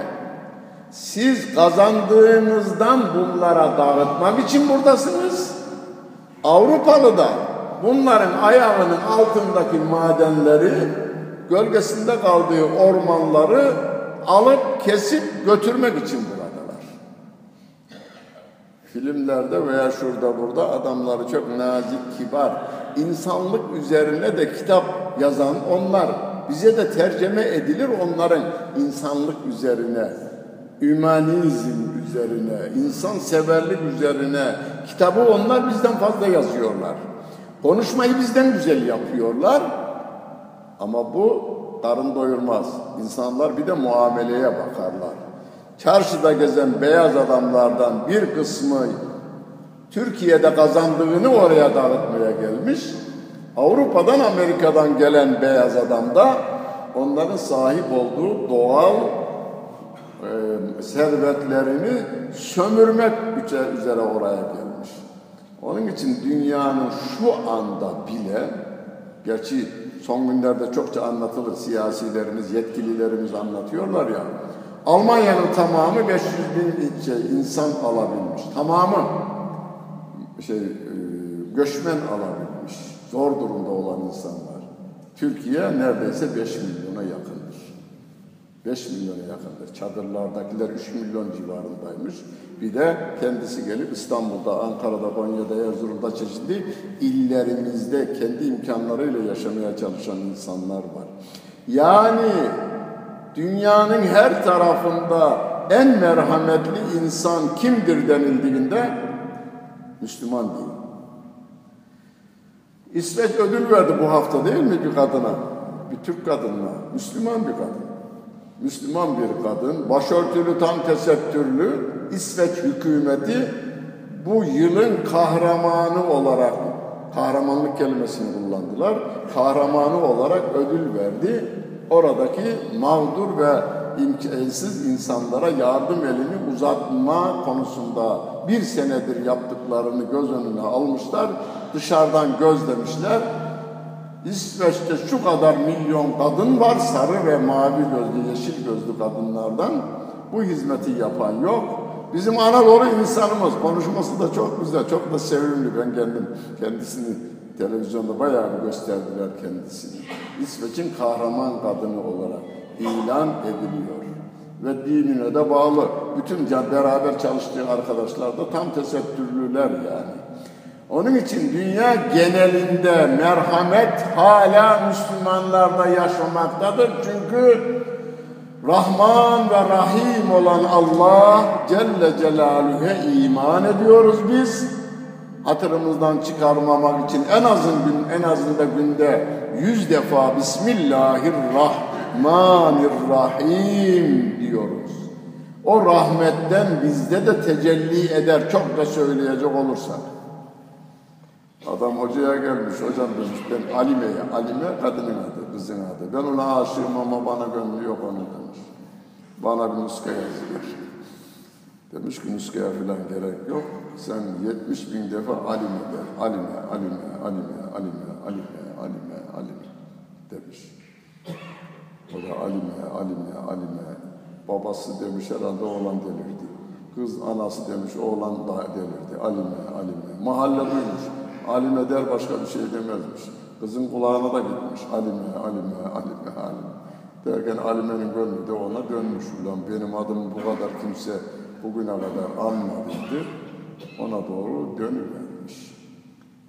Siz kazandığınızdan bunlara dağıtmak için buradasınız. Avrupalı da bunların ayağının altındaki madenleri, gölgesinde kaldığı ormanları alıp kesip götürmek için buradalar. Filmlerde veya şurada burada adamları çok nazik, kibar, insanlık üzerine de kitap yazan onlar. Bize de tercüme edilir onların insanlık üzerine, ümanizm üzerine, insan severlik üzerine kitabı onlar bizden fazla yazıyorlar. Konuşmayı bizden güzel yapıyorlar. Ama bu karın doyurmaz. İnsanlar bir de muameleye bakarlar. Çarşıda gezen beyaz adamlardan bir kısmı Türkiye'de kazandığını oraya dağıtmaya gelmiş. Avrupa'dan Amerika'dan gelen beyaz adam da onların sahip olduğu doğal e, servetlerini sömürmek üzere oraya gelmiş. Onun için dünyanın şu anda bile, gerçi son günlerde çokça anlatılır, siyasilerimiz, yetkililerimiz anlatıyorlar ya, Almanya'nın tamamı 500 bin şey, insan alabilmiş. Tamamı şey, e, göçmen alabilmiş. Zor durumda olan insanlar. Türkiye neredeyse 5 milyona yakındır. 5 milyona yakındır. Çadırlardakiler 3 milyon civarındaymış. Bir de kendisi gelip İstanbul'da, Ankara'da, Konya'da, Erzurum'da çeşitli illerimizde kendi imkanlarıyla yaşamaya çalışan insanlar var. Yani dünyanın her tarafında en merhametli insan kimdir denildiğinde Müslüman değil. İsveç ödül verdi bu hafta değil mi bir kadına? Bir Türk kadınına. Müslüman bir kadın. Müslüman bir kadın, başörtülü tam tesettürlü İsveç hükümeti bu yılın kahramanı olarak kahramanlık kelimesini kullandılar. Kahramanı olarak ödül verdi. Oradaki mağdur ve imkansız insanlara yardım elini uzatma konusunda bir senedir yaptıklarını göz önüne almışlar. Dışarıdan gözlemişler. İsveç'te şu kadar milyon kadın var sarı ve mavi gözlü, yeşil gözlü kadınlardan. Bu hizmeti yapan yok. Bizim Anadolu insanımız konuşması da çok güzel, çok da sevimli. Ben kendim kendisini televizyonda bayağı bir gösterdiler kendisini. İsveç'in kahraman kadını olarak ilan ediliyor. Ve dinine de bağlı. Bütün beraber çalıştığı arkadaşlar da tam tesettürlüler yani. Onun için dünya genelinde merhamet hala Müslümanlarda yaşamaktadır. Çünkü Rahman ve Rahim olan Allah Celle Celaluhu'ya iman ediyoruz biz. Hatırımızdan çıkarmamak için en azın en azında günde yüz defa Bismillahirrahmanirrahim diyoruz. O rahmetten bizde de tecelli eder çok da söyleyecek olursak. Adam hocaya gelmiş, hocam demiş ben Alime'ye, Alime kadının adı, kızın adı. Ben ona aşığım ama bana gönlü yok onun demiş. Bana bir nuska yazıyor. Demiş ki nuskaya falan gerek yok. Sen 70 bin defa Alime. Alime, Alime, Alime, Alime, Alime, Alime, Alime demiş. O da Alime, Alime, Alime. Babası demiş herhalde oğlan delirdi. Kız anası demiş oğlan da delirdi. Alime, Alime. Mahalle duymuş. Alime der başka bir şey demezmiş. Kızın kulağına da gitmiş. Alime, Alime, Alime, Alime. Derken Alime'nin gönlü de ona dönmüş. Ulan benim adımı bu kadar kimse bugüne kadar anmadıydı. Ona doğru dönüvermiş.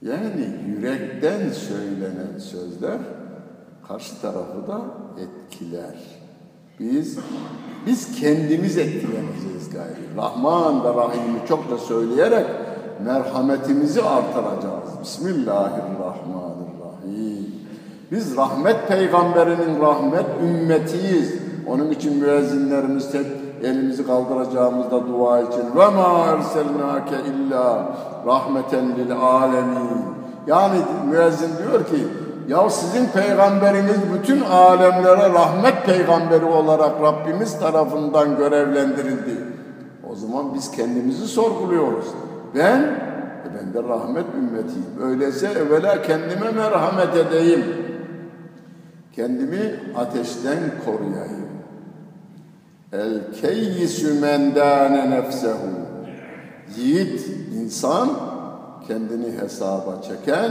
Yani yürekten söylenen sözler karşı tarafı da etkiler. Biz biz kendimiz etkileneceğiz gayri. Rahman ve Rahim'i çok da söyleyerek merhametimizi artıracağız. Bismillahirrahmanirrahim. Biz rahmet peygamberinin rahmet ümmetiyiz. Onun için müezzinlerimiz tek elimizi kaldıracağımızda dua için ve ma erselnake illa rahmeten lil alemin. Yani müezzin diyor ki ya sizin peygamberiniz bütün alemlere rahmet peygamberi olarak Rabbimiz tarafından görevlendirildi. O zaman biz kendimizi sorguluyoruz. Ben, e ben de rahmet ümmetiyim. Öyleyse evvela kendime merhamet edeyim. Kendimi ateşten koruyayım. El keyyisü mendâne nefsehu. Yiğit insan kendini hesaba çeken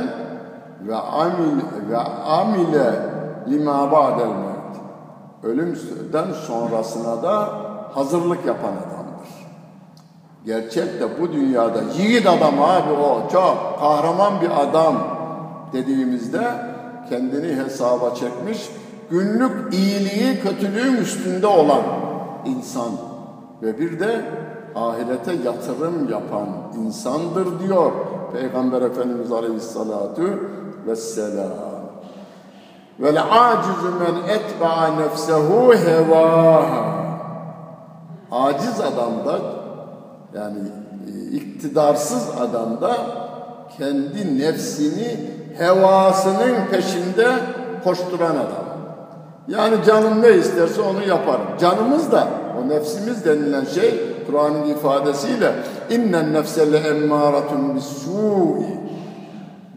ve amil ve amile lima ba'del mevt. Ölümden sonrasına da hazırlık yapan adamdır. Gerçek de bu dünyada yiğit adam abi o çok kahraman bir adam dediğimizde kendini hesaba çekmiş, günlük iyiliği kötülüğün üstünde olan insan ve bir de ahirete yatırım yapan insandır diyor Peygamber Efendimiz Aleyhisselatü Vel acizu men etba'a nefsehu hevaha. Aciz adamda yani e, iktidarsız adamda kendi nefsini hevasının peşinde koşturan adam. Yani canım ne isterse onu yaparım. Canımız da o nefsimiz denilen şey Kur'an'ın ifadesiyle innen nefselle emmâratun bis-sû'i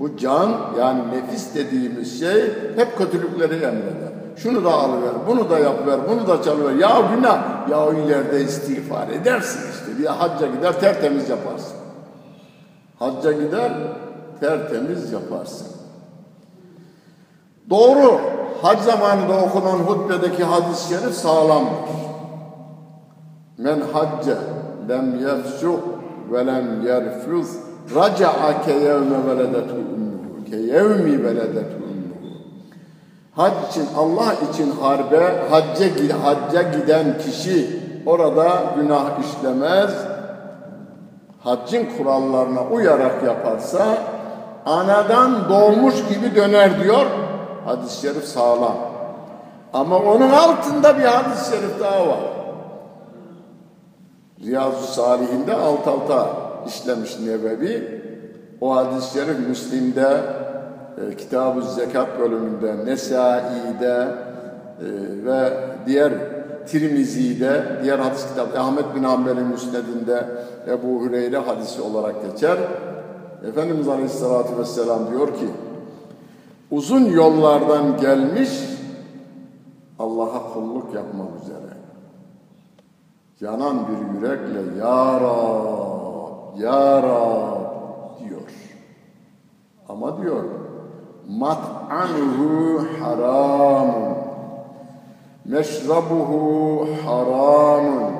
bu can yani nefis dediğimiz şey hep kötülükleri emreder. Şunu da alıver, bunu da yapıver, bunu da çalıver. Ya günah, ya ileride istiğfar edersin işte. Bir hacca gider tertemiz yaparsın. Hacca gider tertemiz yaparsın. Doğru, hac zamanında okunan hutbedeki hadis-i şerif sağlamdır. Men hacce lem yefsuh ve lem yerfuz raca'a ke yevme veledetu ke yevmi veledetu ummuhu. Hac için Allah için harbe hacca, hacca giden kişi orada günah işlemez. Haccın kurallarına uyarak yaparsa anadan doğmuş gibi döner diyor hadis-i şerif sağlam. Ama onun altında bir hadis-i şerif daha var. Riyazu Salihinde alt alta işlemiş Nebevi. O hadis-i şerif Müslim'de, e, Kitab-ı Zekat bölümünde, Nesai'de e, ve diğer Tirmizi'de, diğer hadis kitabı Ahmet bin Hanbel'in müsnedinde Ebu Hüreyre hadisi olarak geçer. Efendimiz Aleyhisselatü Vesselam diyor ki, uzun yollardan gelmiş Allah'a kulluk yapmak üzere yanan bir yürekle Ya Rab, Ya Rab. Ama diyor mat'anuhu haramun meşrabuhu haramun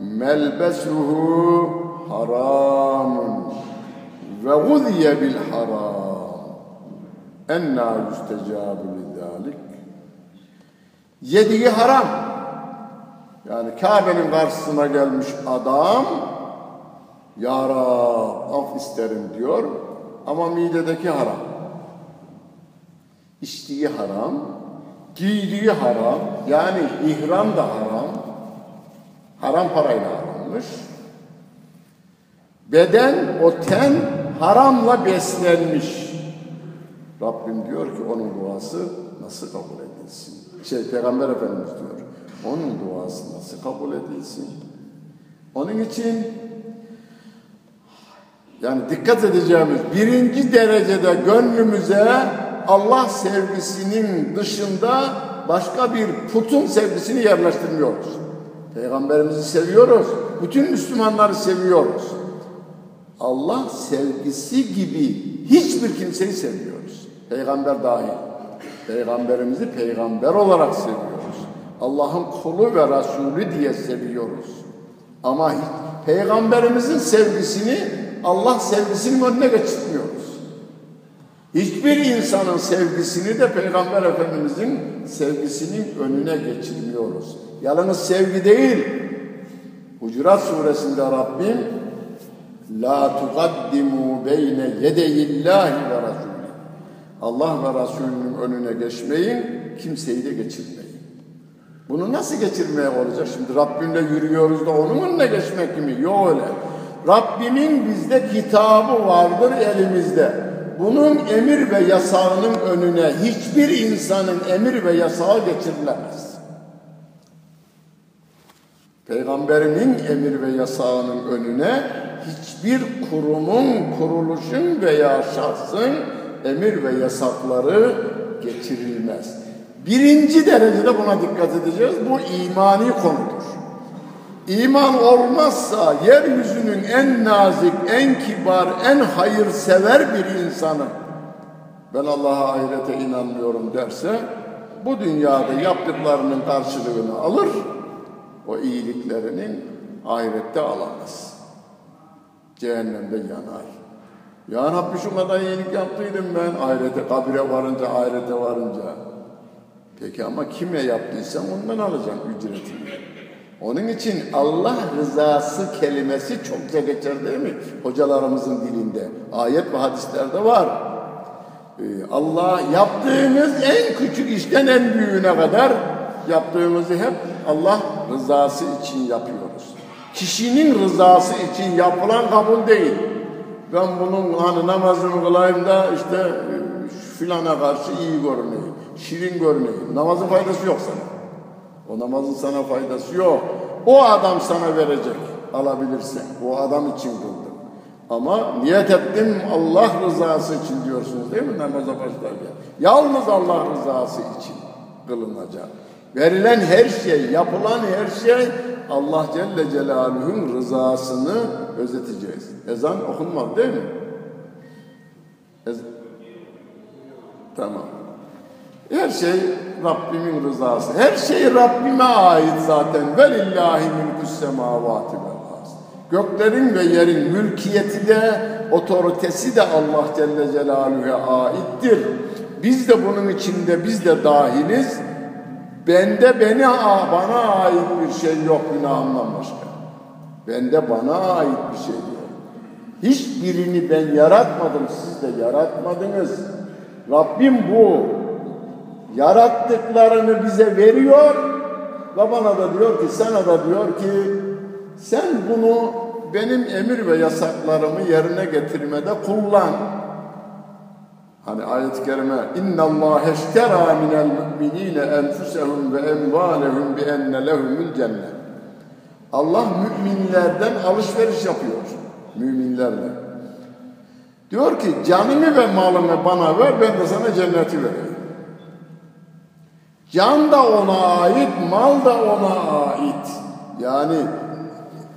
melbesuhu haramun ve guziye bil haram. Enna yüstecabu lidalik. Yediği haram. Yani Kabe'nin karşısına gelmiş adam Ya Rab af isterim diyor ama midedeki haram. İçtiği haram, giydiği haram, yani ihram da haram. Haram parayla harammış. Beden, o ten haramla beslenmiş. Rabbim diyor ki onun duası nasıl kabul edilsin? Şey Peygamber Efendimiz diyor. Onun duası nasıl kabul edilsin? Onun için yani dikkat edeceğimiz birinci derecede gönlümüze Allah sevgisinin dışında başka bir putun sevgisini yerleştirmiyoruz. Peygamberimizi seviyoruz. Bütün Müslümanları seviyoruz. Allah sevgisi gibi hiçbir kimseyi sevmiyoruz. Peygamber dahil. Peygamberimizi peygamber olarak seviyoruz. Allah'ın kulu ve Resulü diye seviyoruz. Ama Peygamberimizin sevgisini Allah sevgisinin önüne geçirmiyoruz. Hiçbir insanın sevgisini de Peygamber Efendimizin sevgisinin önüne geçirmiyoruz. Yalnız sevgi değil. Hucurat suresinde Rabbim La tuqaddimu beyne yedeyillahi ve Resulü. Allah ve Resulünün önüne geçmeyin, kimseyi de geçirmeyin. Bunu nasıl geçirmeye olacak? Şimdi Rabbimle yürüyoruz da onun önüne geçmek mi? Yok öyle. Rabbimin bizde kitabı vardır elimizde. Bunun emir ve yasağının önüne hiçbir insanın emir ve yasağı geçirilemez. Peygamberimin emir ve yasağının önüne hiçbir kurumun, kuruluşun veya şahsın emir ve yasakları geçirilmez. Birinci derecede buna dikkat edeceğiz. Bu imani konudur. İman olmazsa yeryüzünün en nazik, en kibar, en hayırsever bir insanı ben Allah'a ahirete inanmıyorum derse bu dünyada yaptıklarının karşılığını alır, o iyiliklerinin ahirette alamaz. Cehennemde yanar. Ya Rabbi şu kadar iyilik yaptıydım ben ahirete, kabire varınca, ahirete varınca. Peki ama kime yaptıysam ondan alacağım ücretini. Onun için Allah rızası kelimesi çokça geçer değil mi? Hocalarımızın dilinde. Ayet ve hadislerde var. Ee, Allah yaptığımız en küçük işten en büyüğüne kadar yaptığımızı hep Allah rızası için yapıyoruz. Kişinin rızası için yapılan kabul değil. Ben bunun hani namazımı kılayım da işte e, filana karşı iyi görüneyim şirin görüneyim. Namazın faydası yok sana. O namazın sana faydası yok. O adam sana verecek. alabilirsin. O adam için kıldım. Ama niyet ettim Allah rızası için diyorsunuz değil mi namaza başlarken? Yalnız Allah rızası için kılınacak. Verilen her şey, yapılan her şey Allah Celle Celaluhu'nun rızasını özeteceğiz. Ezan okunmadı değil mi? Ez tamam. Her şey Rabbimin rızası. Her şey Rabbime ait zaten. Velillahi mülkü's semavati vel Göklerin ve yerin mülkiyeti de otoritesi de Allah Celle Celaluhu'ya aittir. Biz de bunun içinde biz de dahiliz. Bende beni bana ait bir şey yok günahımdan başka. Bende bana ait bir şey yok. Hiçbirini ben yaratmadım, siz de yaratmadınız. Rabbim bu yarattıklarını bize veriyor ve bana da diyor ki sana da diyor ki sen bunu benim emir ve yasaklarımı yerine getirmede kullan. Hani ayet-i kerime inna Allah eştera minel mu'minine enfusehum ve emvalehum bi enne lehumul cennet. Allah müminlerden alışveriş yapıyor. Müminlerle. Diyor ki canımı ve malımı bana ver ben de sana cenneti vereyim. Can da ona ait, mal da ona ait. Yani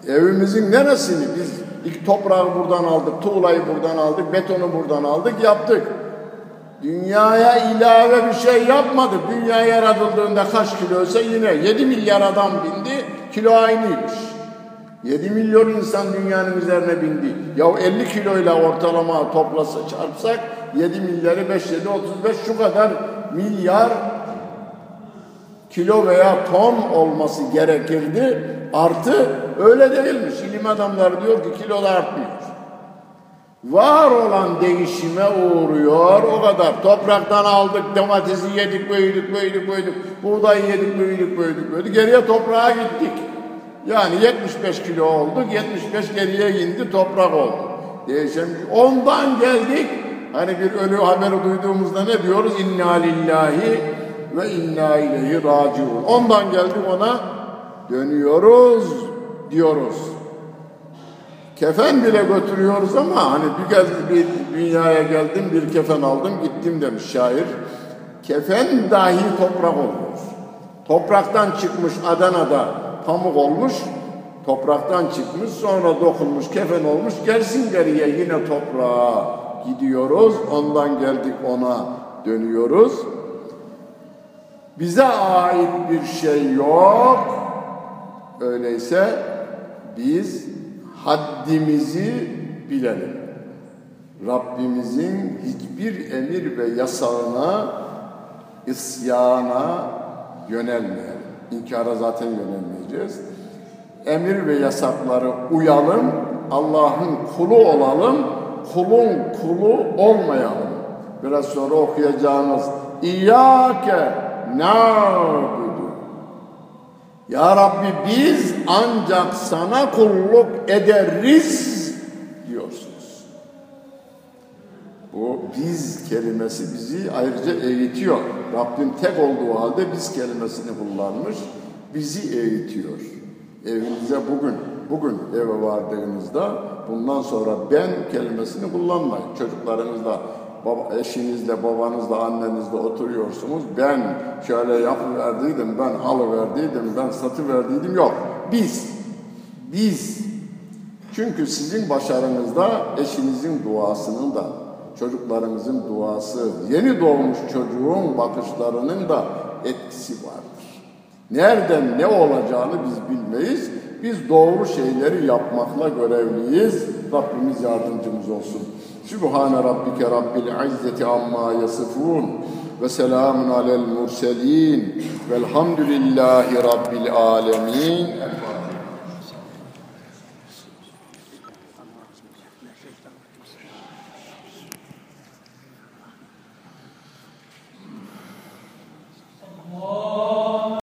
evimizin neresini biz ilk toprağı buradan aldık, tuğlayı buradan aldık, betonu buradan aldık, yaptık. Dünyaya ilave bir şey yapmadık. Dünya yaratıldığında kaç kiloysa yine 7 milyar adam bindi, kilo aynıymış. 7 milyon insan dünyanın üzerine bindi. Ya 50 kiloyla ortalama toplasa çarpsak 7 milyarı 5 7 35 şu kadar milyar kilo veya ton olması gerekirdi. Artı öyle değilmiş. İlim adamları diyor ki kilo da artmıyor. Var olan değişime uğruyor o kadar. Topraktan aldık, domatesi yedik, büyüdük, büyüdük, büyüdük. Buğdayı yedik, büyüdük, büyüdük, büyüdük. Geriye toprağa gittik. Yani 75 kilo olduk, 75 geriye indi, toprak oldu. Değişen ondan geldik. Hani bir ölü haberi duyduğumuzda ne diyoruz? İnna lillahi ve inna ileyhi raciun. Ondan geldik ona dönüyoruz diyoruz. Kefen bile götürüyoruz ama hani bir geldi bir dünyaya geldim bir kefen aldım gittim demiş şair. Kefen dahi toprak olmuş. Topraktan çıkmış Adana'da pamuk olmuş. Topraktan çıkmış sonra dokunmuş kefen olmuş. Gelsin geriye yine toprağa gidiyoruz. Ondan geldik ona dönüyoruz. Bize ait bir şey yok. Öyleyse biz haddimizi bilelim. Rabbimizin hiçbir emir ve yasağına, isyana yönelmeyelim. İnkara zaten yönelmeyeceğiz. Emir ve yasakları uyalım, Allah'ın kulu olalım, kulun kulu olmayalım. Biraz sonra okuyacağımız İyyâke na'budu. Ya Rabbi biz ancak sana kulluk ederiz diyorsunuz. Bu biz kelimesi bizi ayrıca eğitiyor. Rabbim tek olduğu halde biz kelimesini kullanmış, bizi eğitiyor. Evinize bugün, bugün eve vardığınızda bundan sonra ben kelimesini kullanmayın. Çocuklarınızla baba, eşinizle, babanızla, annenizle oturuyorsunuz. Ben şöyle yapıverdiydim, ben alıverdiydim, ben satıverdiydim. Yok. Biz. Biz. Çünkü sizin başarınızda eşinizin duasının da, çocuklarınızın duası, yeni doğmuş çocuğun bakışlarının da etkisi vardır. Nereden ne olacağını biz bilmeyiz. Biz doğru şeyleri yapmakla görevliyiz. Rabbimiz yardımcımız olsun. Sübhane rabbike rabbil izzeti amma yasifun ve selamun alel murselin velhamdülillahi rabbil alemin.